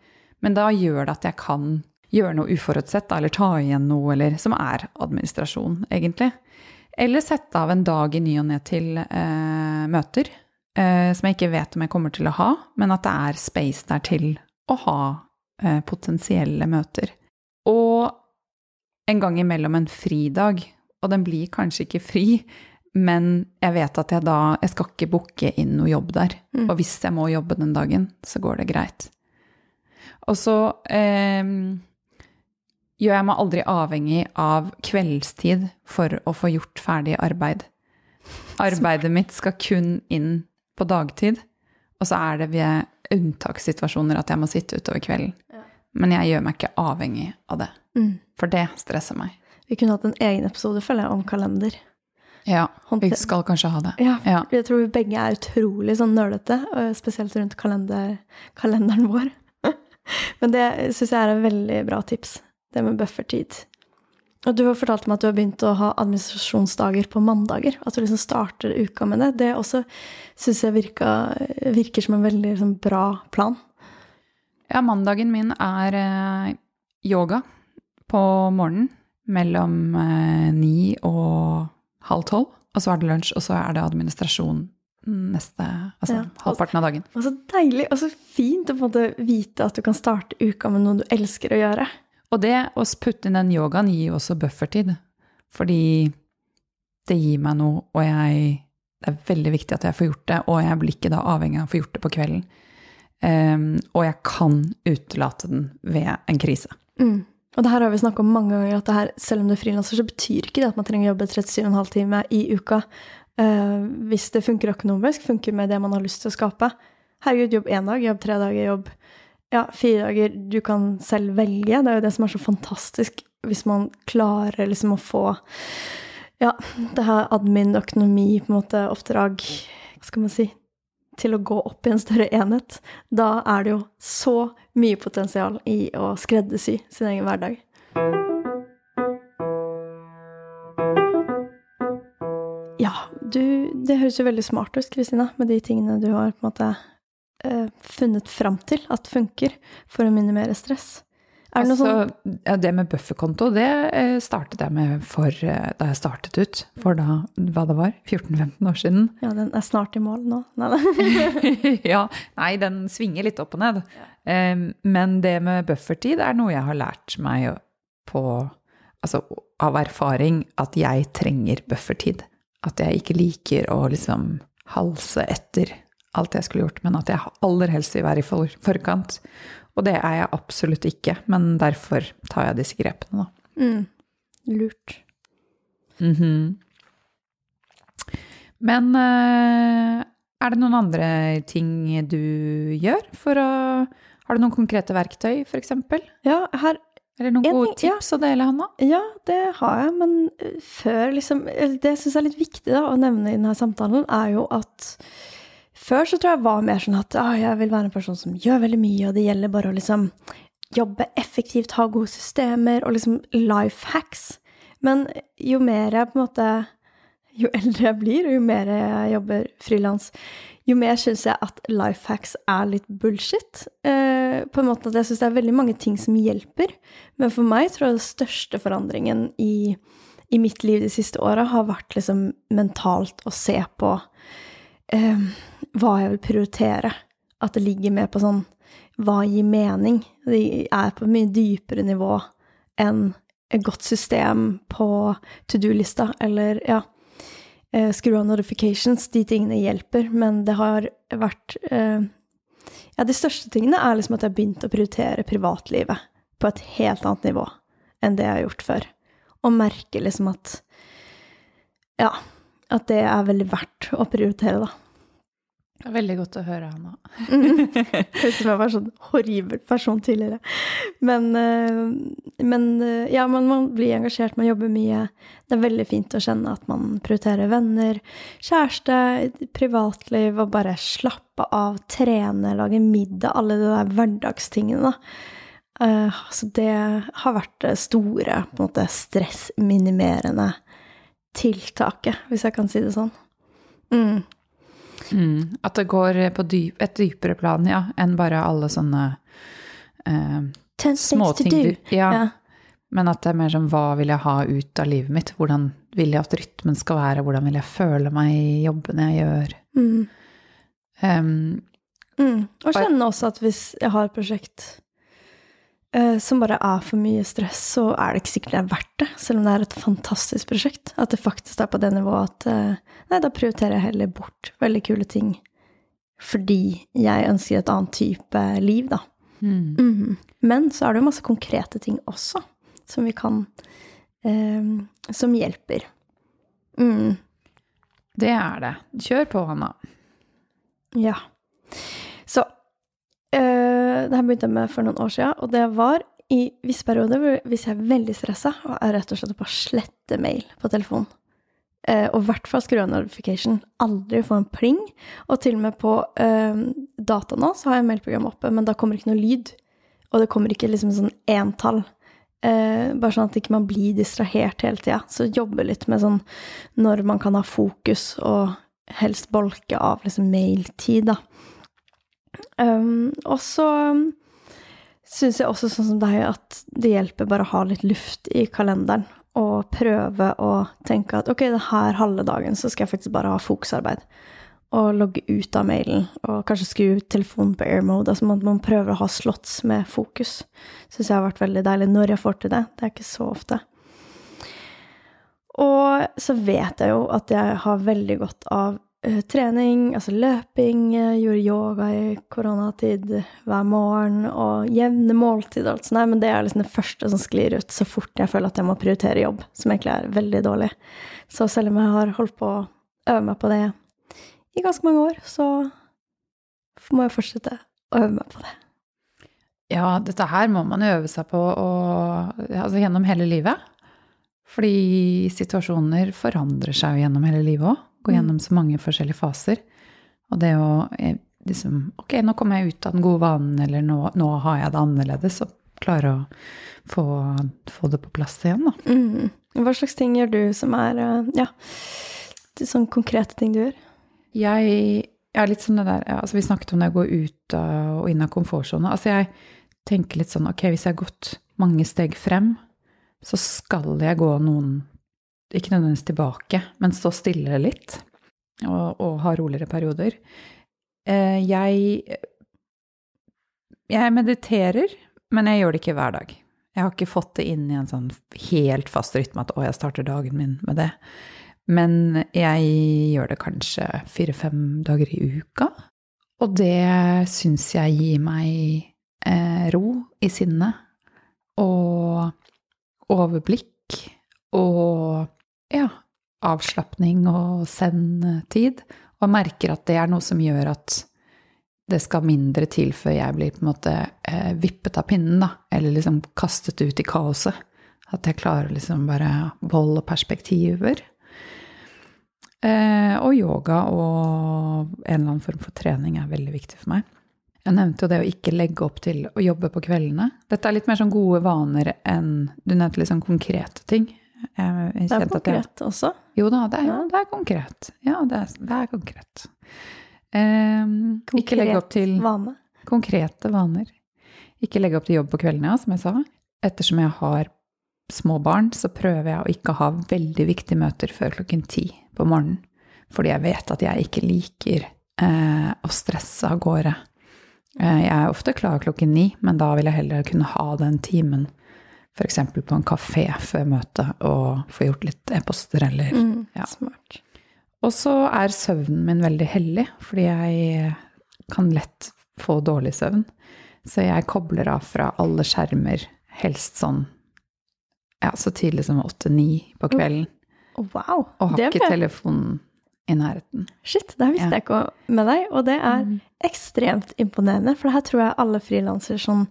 Men da gjør det at jeg kan gjøre noe uforutsett, eller ta igjen noe, eller som er administrasjon, egentlig. Eller sette av en dag i ny og ne til eh, møter, eh, som jeg ikke vet om jeg kommer til å ha, men at det er space der til å ha eh, potensielle møter. Og en gang imellom en fridag, og den blir kanskje ikke fri, men jeg vet at jeg da Jeg skal ikke booke inn noe jobb der. Mm. Og hvis jeg må jobbe den dagen, så går det greit. Og så eh, gjør jeg meg aldri avhengig av kveldstid for å få gjort ferdig arbeid. Arbeidet mitt skal kun inn på dagtid, og så er det ved unntakssituasjoner at jeg må sitte utover kvelden. Ja. Men jeg gjør meg ikke avhengig av det, mm. for det stresser meg. Vi kunne hatt en egen episode, føler jeg, om kalender. Ja, vi skal kanskje ha det. Ja, Ja. Jeg tror vi begge er utrolig sånn nølete, spesielt rundt kalender, kalenderen vår. Men det syns jeg er en veldig bra tips, det med buffertid. Og du har fortalt meg at du har begynt å ha administrasjonsdager på mandager. At du liksom starter uka med det. Det også syns jeg virka, virker som en veldig liksom, bra plan. Ja, mandagen min er eh, yoga på morgenen mellom eh, ni og halv tolv. Og så er det lunsj, og så er det administrasjon neste, altså Ja. halvparten av dagen. Og så deilig og så fint å vite at du kan starte uka med noe du elsker å gjøre. Og det å putte inn den yogaen gir jo også buffertid. Fordi det gir meg noe, og jeg Det er veldig viktig at jeg får gjort det, og jeg blir ikke da avhengig av å få gjort det på kvelden. Um, og jeg kan utelate den ved en krise. Mm. Og det her har vi snakka om mange ganger, at her, selv om du er frilanser, så betyr ikke det at man trenger å jobbe 37,5 timer i uka. Uh, hvis det funker økonomisk, funker med det man har lyst til å skape. Herregud, jobb én dag, jobb tre dager, jobb ja, fire dager. Du kan selv velge. Det er jo det som er så fantastisk, hvis man klarer liksom å få ja, det her admin, økonomi, på en måte oppdrag, hva skal man si, til å gå opp i en større enhet. Da er det jo så mye potensial i å skreddersy sin egen hverdag. Ja, du Det høres jo veldig smart ut, Kristina, med de tingene du har på en måte eh, funnet fram til at funker for å minimere stress. Det noe sånn Altså, ja, det med bufferkonto, det eh, startet jeg med for eh, da jeg startet ut. For da, hva det var, 14-15 år siden. Ja, den er snart i mål nå. Nei. ja, nei, den svinger litt opp og ned. Ja. men det med buffertid er noe jeg har lært meg på Altså av erfaring at jeg trenger buffertid. At jeg ikke liker å liksom halse etter alt jeg skulle gjort, men at jeg aller helst vil være i forkant. Og det er jeg absolutt ikke, men derfor tar jeg disse grepene, da. Mm. Lurt. Mhm. Men eh, er det noen andre ting du gjør for å Har du noen konkrete verktøy, f.eks.? Ja, her Eller noen En gode ting- ja. tips å dele, Hanna? Ja, det har jeg, men eh, før liksom Det jeg syns er litt viktig da, å nevne i denne samtalen, er jo at før så tror jeg var mer sånn at ah, jeg vil være en person som gjør veldig mye, og det gjelder bare å liksom jobbe effektivt, ha gode systemer og liksom life hacks. Men jo mer jeg på en måte Jo eldre jeg blir, og jo mer jeg jobber frilans, jo mer syns jeg at life hacks er litt bullshit. Eh, på en måte at jeg syns det er veldig mange ting som hjelper. Men for meg tror jeg den største forandringen i, i mitt liv de siste åra har vært liksom mentalt å se på eh, hva jeg vil prioritere. At det ligger mer på sånn hva gir mening? Det er på et mye dypere nivå enn et godt system på to do-lista, eller ja eh, Skru av notifications. De tingene hjelper, men det har vært eh, Ja, de største tingene er liksom at jeg har begynt å prioritere privatlivet på et helt annet nivå enn det jeg har gjort før. Og merker liksom at Ja, at det er veldig verdt å prioritere, da. Det er veldig godt å høre, Hanna. Høres ut som jeg var sånn horribel person tidligere. Men, eh, men eh, ja, man, man blir engasjert, man jobber mye. Det er veldig fint å kjenne at man prioriterer venner, kjæreste, privatliv, og bare slappe av, trene, lage middag, alle de der hverdagstingene, da. Eh, Så det har vært det store, på en måte, stressminimerende tiltaket, hvis jeg kan si det sånn. Mm. Mm, at det går på dyp, et dypere plan, ja, enn bare alle sånne eh, småting du ja, Ja. Men at det er mer som hva vil jeg ha ut av livet mitt? Hvordan vil jeg at rytmen skal være? Hvordan vil jeg føle meg i jobbene jeg gjør? Mm. Um, Mm. Og kjenne også at hvis jeg har et prosjekt som bare er for mye stress, så er det ikke sikkert det er verdt det, selv om det er et fantastisk prosjekt. At det faktisk er på det nivået at eh, nei, da prioriterer jeg heller bort veldig kule ting fordi jeg ønsker et annet type liv, da. mm. Mhm. Men så er det jo masse konkrete ting også som vi kan eh, Som hjelper. Mm. Det er det. Kjør på, Hanna. Ja. Så eh, Det her begynte jeg med for noen år siden, og det var i visse perioder hvis jeg er veldig stressa, og jeg rett og slett bare sletter mail på telefonen. Eh, og i hvert fall skru av notification. Aldri få en pling. Og til og med på eh, data nå så har jeg mailprogram oppe, men da kommer ikke noe lyd. Og det kommer ikke liksom sånn entall. Eh, bare sånn at ikke man blir distrahert hele tida. Så jobbe litt med sånn når man kan ha fokus, og helst bolke av liksom mailtid, da. Um, og så syns jeg også, sånn som deg, at det hjelper bare å ha litt luft i kalenderen. Og prøve å tenke at ok, denne halve dagen så skal jeg faktisk bare ha fokusarbeid. Og logge ut av mailen, og kanskje skru telefonen på airmode. Altså man, man prøver å ha slotts med fokus. Syns jeg har vært veldig deilig når jeg får til det. Det er ikke så ofte. Og så vet jeg jo at jeg har veldig godt av trening, altså løping, gjorde yoga i koronatid hver morgen, og jevne måltider og alt sånt. Men det er liksom det første som sklir ut så fort jeg føler at jeg må prioritere jobb, som egentlig er veldig dårlig. Så selv om jeg har holdt på å øve meg på det i ganske mange år, så må jeg fortsette å øve meg på det. Ja, dette her må man øve seg på og, altså gjennom hele livet. Fordi situasjoner forandrer seg jo gjennom hele livet òg. Går Mm. gjennom så mange forskjellige faser. Og det å eh, liksom Ok, nå kommer jeg ut av den gode vanen, eller nå, nå har jeg det annerledes. Og klare å få, få det på plass igjen, da. Mm. Hva slags ting gjør du som er uh, Ja, det er sånne konkrete ting du gjør? Jeg er litt sånn det der ja, altså Vi snakket om det å gå ut og inn av komfortsona. Altså jeg tenker litt sånn ok, hvis jeg har gått mange steg frem, så skal jeg gå noen Ikke nødvendigvis tilbake, men stå stille litt. Og, og ha roligere perioder. Eh, jeg Jeg mediterer, men jeg gjør det ikke hver dag. Jeg har ikke fått det inn i en sånn helt fast rytme at å, jeg starter dagen min med det. Men jeg gjør det kanskje fire-fem dager i uka. Og det syns jeg gir meg eh, ro i sinnet. Og overblikk. Og ja, avslapning og send-tid. Og merker at det er noe som gjør at det skal mindre til før jeg blir på en måte eh, vippet av pinnen, da. Eller liksom kastet ut i kaoset. At jeg klarer liksom bare beholde perspektiver. Eh, og yoga og en eller annen form for trening er veldig viktig for meg. Jeg nevnte jo det å ikke legge opp til å jobbe på kveldene. Dette er litt mer sånn gode vaner enn Du nevnte litt sånn konkrete ting. Det er konkret jeg- konkret også. jo da, det er, Ja. det er konkret. Ja, det er, det er konkret. Ehm, ikke legge opp til vane. konkrete vaner. Ikke legge opp til jobb på kveldene, som jeg sa. Ettersom jeg har små barn, så prøver jeg å ikke ha veldig viktige møter før klokken ti på morgenen. Fordi jeg vet at jeg ikke liker eh, å stresse av gårde. Eh, jeg er ofte klar klokken ni, men da vil jeg heller kunne ha den timen f.eks. på en kafé før møtet og få gjort litt e-poster eller Mm, Ja. Smart. og så er søvnen min veldig hellig, fordi jeg kan lett få dårlig søvn. Så jeg kobler av fra alle skjermer, helst sånn ja, så tidlig som åtte-ni på kvelden. Wow. Og har ikke telefonen i nærheten. Shit, det her visste Ja. jeg ikke med deg, og det er Mm. ekstremt imponerende. For det her tror jeg alle frilansere sånn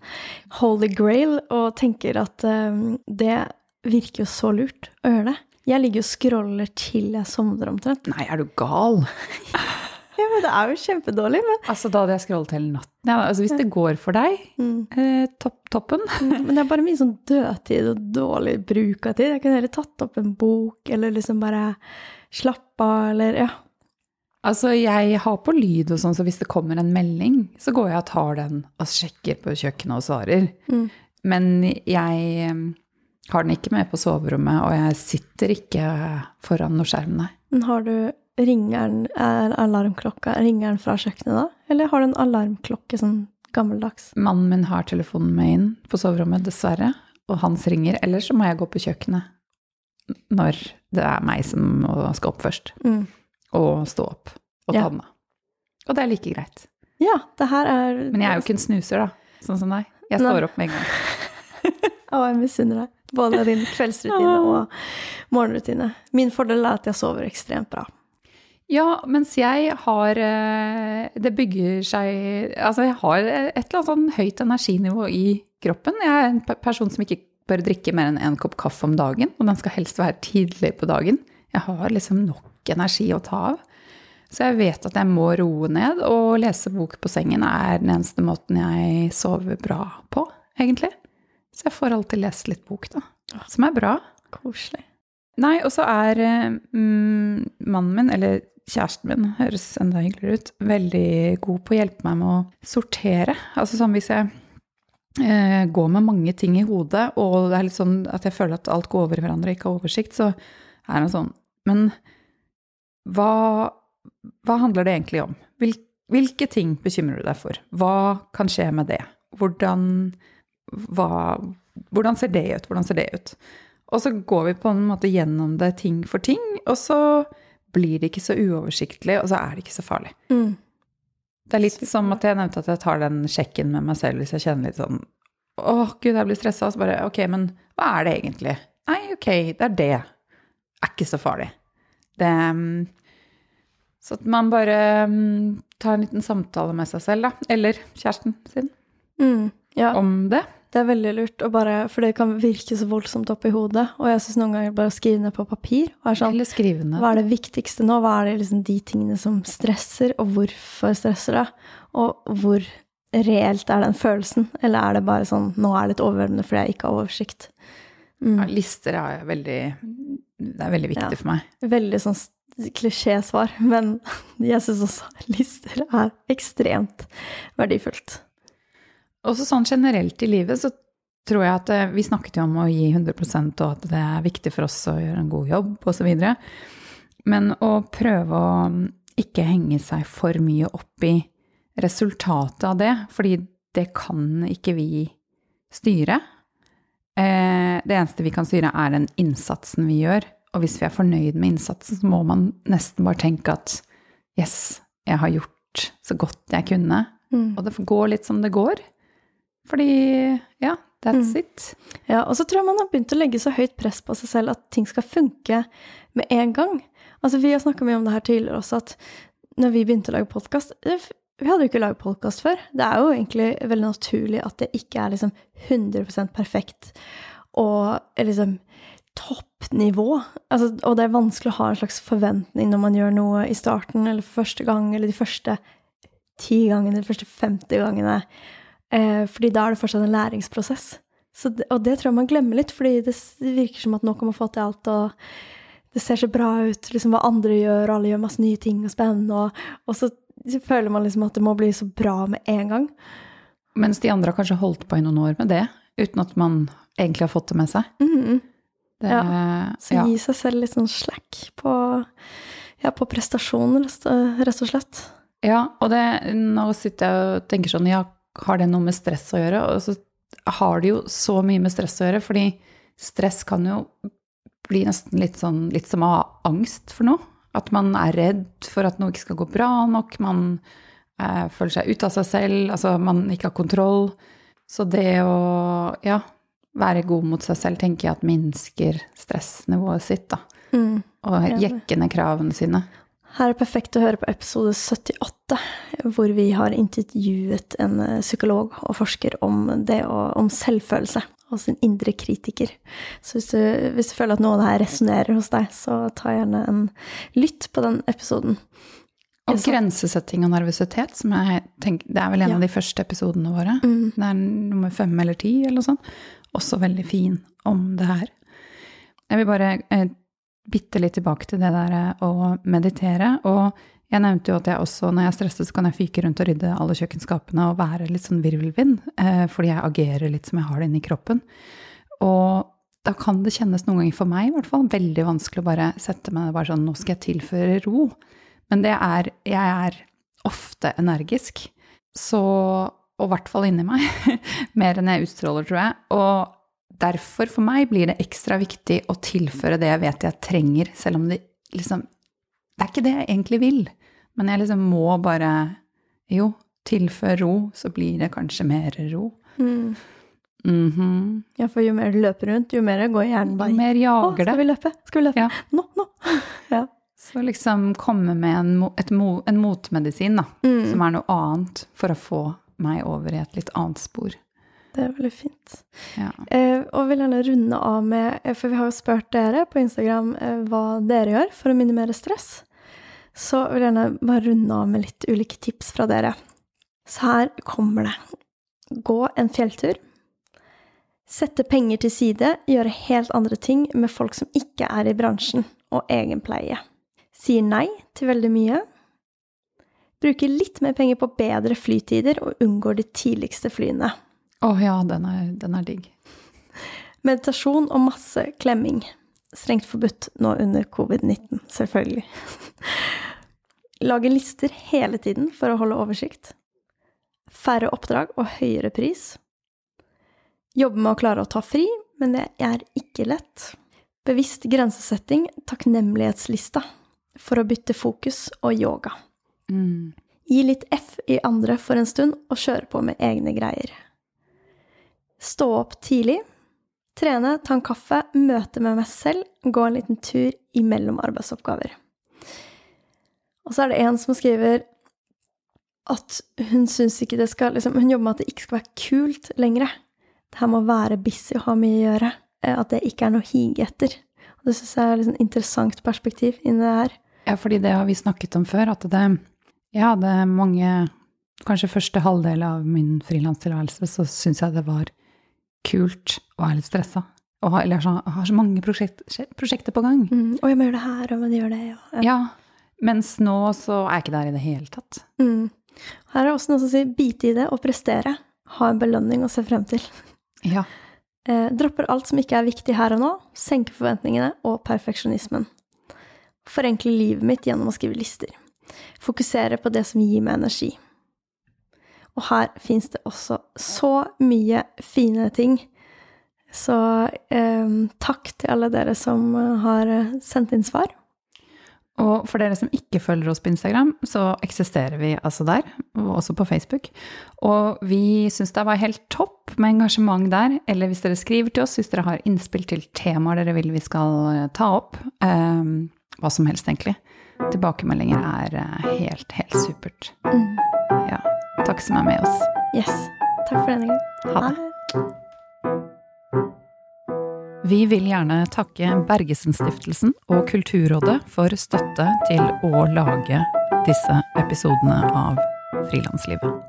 holy grail og tenker at um, det virker jo så lurt å gjøre det. Jeg ligger og scroller til jeg sovner omtrent. Nei, er du gal? Ja, men det er jo kjempedårlig, men Altså, da hadde jeg scrollet hele natten. Ja, altså, hvis det går for deg, mm. eh, topp, toppen. Mm, Men det er bare mye sånn dødtid og dårlig bruk av tid. Jeg kunne heller tatt opp en bok, eller liksom bare slappe av, eller ja. Altså, jeg har på lyd og sånn, så hvis det kommer en melding, så går jeg og tar den og sjekker på kjøkkenet og svarer. Mm. Men jeg eh, har den ikke med på soverommet, og jeg sitter ikke foran noen skjerm, nei. Men har du ringeren, er alarmklokka, ringeren fra kjøkkenet da? Eller har du en alarmklokke sånn gammeldags? Mannen min har telefonen med inn på soverommet, dessverre, og hans ringer. Eller så må jeg gå på kjøkkenet når det er meg som skal opp først, Mm. og stå opp og Ja. ta den av. Og det er like greit. Ja, det her er Men jeg er jo ikke en snuser, da, sånn som deg. Jeg Nei. står opp med en gang. Å, jeg misunner deg. Både din kveldsrutine og morgenrutine. Min fordel er at jeg sover ekstremt bra. Ja, mens jeg har eh, Det bygger seg Altså, jeg har et eller annet sånn høyt energinivå i kroppen. Jeg er en person som ikke bør drikke mer enn én kopp kaffe om dagen, og den skal helst være tidlig på dagen. Jeg har liksom nok energi å ta av. Så jeg vet at jeg må roe ned, og lese bok på sengen er den eneste måten jeg sover bra på, egentlig. Så jeg får alltid lest litt bok, da. Som er bra. Koselig. Nei, og så er eh, mm, mannen min, eller kjæresten min, høres enda hyggeligere ut, veldig god på å hjelpe meg med å sortere. Altså sånn hvis jeg eh, går med mange ting i hodet, og det er litt sånn at jeg føler at alt går over i hverandre og ikke har oversikt, så er det sånn Men hva, hva handler det egentlig om? Hvil, hvilke ting bekymrer du deg for? Hva kan skje med det? Hvordan, hva, hvordan ser det ut? Hvordan ser det ut? Og så går vi på en måte gjennom det ting for ting, og så blir det ikke så uoversiktlig, og så er det ikke så farlig. Mm. Det er litt som at jeg nevnte at jeg tar den sjekken med meg selv hvis jeg kjenner litt sånn Å, gud, jeg blir stressa. Så bare Ok, men hva er det egentlig? Nei, ok, det er det. Er ikke så farlig. Det mm, Så at man bare mm, tar en liten samtale med seg selv, da. Eller kjæresten sin. Mm. Ja. Om det. Det er veldig lurt, bare, for det kan virke så voldsomt oppi hodet. Og jeg syns noen ganger bare å skrive ned på papir er sånn, Eller ned. Hva er det viktigste nå? Hva er det liksom de tingene som stresser, og hvorfor stresser det? Og hvor reelt er den følelsen? Eller er det bare sånn nå er det litt overveldende fordi jeg ikke har oversikt? Mm. Ja, lister er veldig Det er veldig viktig Ja. for meg. Veldig sånn klisjésvar, men jeg syns også lister er ekstremt verdifullt. Også sånn generelt i livet så tror jeg at eh, vi snakket jo om å gi 100% og at det er viktig for oss å gjøre en god jobb osv. Men å prøve å mm, ikke henge seg for mye opp i resultatet av det, fordi det kan ikke vi styre. Eh, Det eneste vi kan styre, er den innsatsen vi gjør. Og hvis vi er fornøyd med innsatsen, så må man nesten bare tenke at yes, jeg har gjort så godt jeg kunne. Mm. Og det går litt som det går. Fordi ja, that's Mm. it. Ja, og så tror jeg man har begynt å legge så høyt press på seg selv at ting skal funke med en gang. Altså, vi har snakka mye om det her tidligere også, at når vi begynte å lage podkast Vi hadde jo ikke laget podkast før. Det er jo egentlig veldig naturlig at det ikke er liksom 100% perfekt og liksom toppnivå. Altså, og det er vanskelig å ha en slags forventning når man gjør noe i starten eller for første gang, eller de første ti gangene, de første 50 gangene. Eh, fordi da er det fortsatt en læringsprosess. Så det, og det tror jeg man glemmer litt, fordi det virker som at nå kan man få til alt, og det ser så bra ut, liksom hva andre gjør, og alle gjør masse nye ting og spennende, og, og så føler man liksom at det må bli så bra med en gang. Mens de andre har kanskje holdt på i noen år med det, uten at man egentlig har fått det med seg. Mhm. Det, Så ja. gi seg selv litt sånn slack på, ja, på prestasjoner, rett og slett. ja, og det, nå sitter jeg og tenker sånn, ja, har det noe med stress å gjøre? Og så har det jo så mye med stress å gjøre, fordi stress kan jo bli nesten litt sånn, litt som å ha angst for noe. At man er redd for at noe ikke skal gå bra nok, man eh, føler seg ute av seg selv, altså man ikke har kontroll. Så det å, ja, være god mot seg selv tenker jeg at minsker stressnivået sitt, da. Mm. Og jekke ned kravene sine. Her er perfekt å høre på episode 78, hvor vi har intervjuet en eh, psykolog og forsker om det å, om selvfølelse og sin indre kritiker. Så hvis du, hvis du føler at noe av det her resonnerer hos deg, så ta gjerne en lytt på den episoden. Og grensesetting og nervøsitet, som jeg tenker, det er vel en Ja. av de første episodene våre. Mm. Det er nummer fem eller ti, eller noe sånt. Også veldig fin om det her. Jeg vil bare eh, bitte litt tilbake til det der eh, å meditere. Og jeg nevnte jo at jeg også, når jeg er stresset, så kan jeg fyke rundt og rydde alle kjøkkenskapene og være litt sånn virvelvind, eh, fordi jeg agerer litt som jeg har det inni kroppen. Og da kan det kjennes noen ganger for meg i hvert fall veldig vanskelig å bare sette meg bare sånn, nå skal jeg tilføre ro. Men det er, jeg er ofte energisk, så, og i hvert fall inni meg, mer enn jeg utstråler, tror jeg. Og derfor for meg blir det ekstra viktig å tilføre det jeg vet jeg trenger, selv om det liksom Det er ikke det jeg egentlig vil, men jeg liksom må bare Jo, tilfør ro, så blir det kanskje mer ro. Mm. Mhm. Ja, for jo mer du løper rundt, jo mer går hjernen bare Jo mer jager jager skal det. vi løpe? Skal vi løpe? Ja. Nå, nå! ja. Så liksom komme med en, et en motmedisin, da, Mm. som er noe annet, for å få meg over i et litt annet spor. Det er veldig fint. Ja. Eh, og vil gjerne runde av med eh, For vi har jo spurt dere på Instagram eh, hva dere gjør for å minimere stress. Så vil jeg gjerne bare runde av med litt ulike tips fra dere. Så her kommer det. Gå en fjelltur. Sette penger til side, gjøre helt andre ting med folk som ikke er i bransjen, og egenpleie. Sier nei til veldig mye. Bruker litt mer penger på bedre flytider og unngår de tidligste flyene. Å oh, ja, den er, den er digg. Meditasjon og masse klemming. Strengt forbudt nå under covid-19, selvfølgelig. Lage lister hele tiden for å holde oversikt. Færre oppdrag og høyere pris. Jobbe med å klare å ta fri, men det er ikke lett. Bevisst grensesetting, takknemlighetslista. For å bytte fokus og yoga. Mm. Gi litt F i andre for en stund, og kjøre på med egne greier. Stå opp tidlig. Trene, ta en kaffe, møte med meg selv, gå en liten tur imellom arbeidsoppgaver. Og så er det en som skriver at hun syns ikke det skal liksom, Hun jobber med at det ikke skal være kult lenger. Det her må være busy og ha mye å gjøre. Eh, at det ikke er noe å hige etter. Og det syns jeg er et liksom interessant perspektiv inni det her. Ja, fordi det har vi snakket om før, at det Jeg hadde mange Kanskje første halvdel av min frilanstilværelse så syns jeg det var kult og er litt stressa. Og har, eller så, har så mange prosjekt, prosjekter på gang. Mm, og jeg må gjøre det her, og jeg må gjøre det. Ja. ja. Mens nå så er jeg ikke der i det hele tatt. Mm. Her er det også noe som sier bite i det og prestere. Ha en belønning å se frem til. Ja. Eh, dropper alt som ikke er viktig her og nå. Senker forventningene og perfeksjonismen. Forenkle livet mitt gjennom å skrive lister. Fokusere på det som gir meg energi. Og her fins det også så mye fine ting. Så eh, takk til alle dere som har sendt inn svar. Og for dere som ikke følger oss på Instagram, så eksisterer vi altså der, og også på Facebook. Og vi syns det var helt topp med engasjement der. Eller hvis dere skriver til oss, hvis dere har innspill til temaer dere vil vi skal eh, ta opp. Eh, hva som helst, egentlig. Tilbakemeldinger er eh, helt, helt supert. Mm. Ja. Takk som er med oss. Yes. Takk for denne gang. Ha det. Vi vil gjerne takke Bergesen-stiftelsen og Kulturrådet for støtte til å lage disse episodene av Frilanslivet.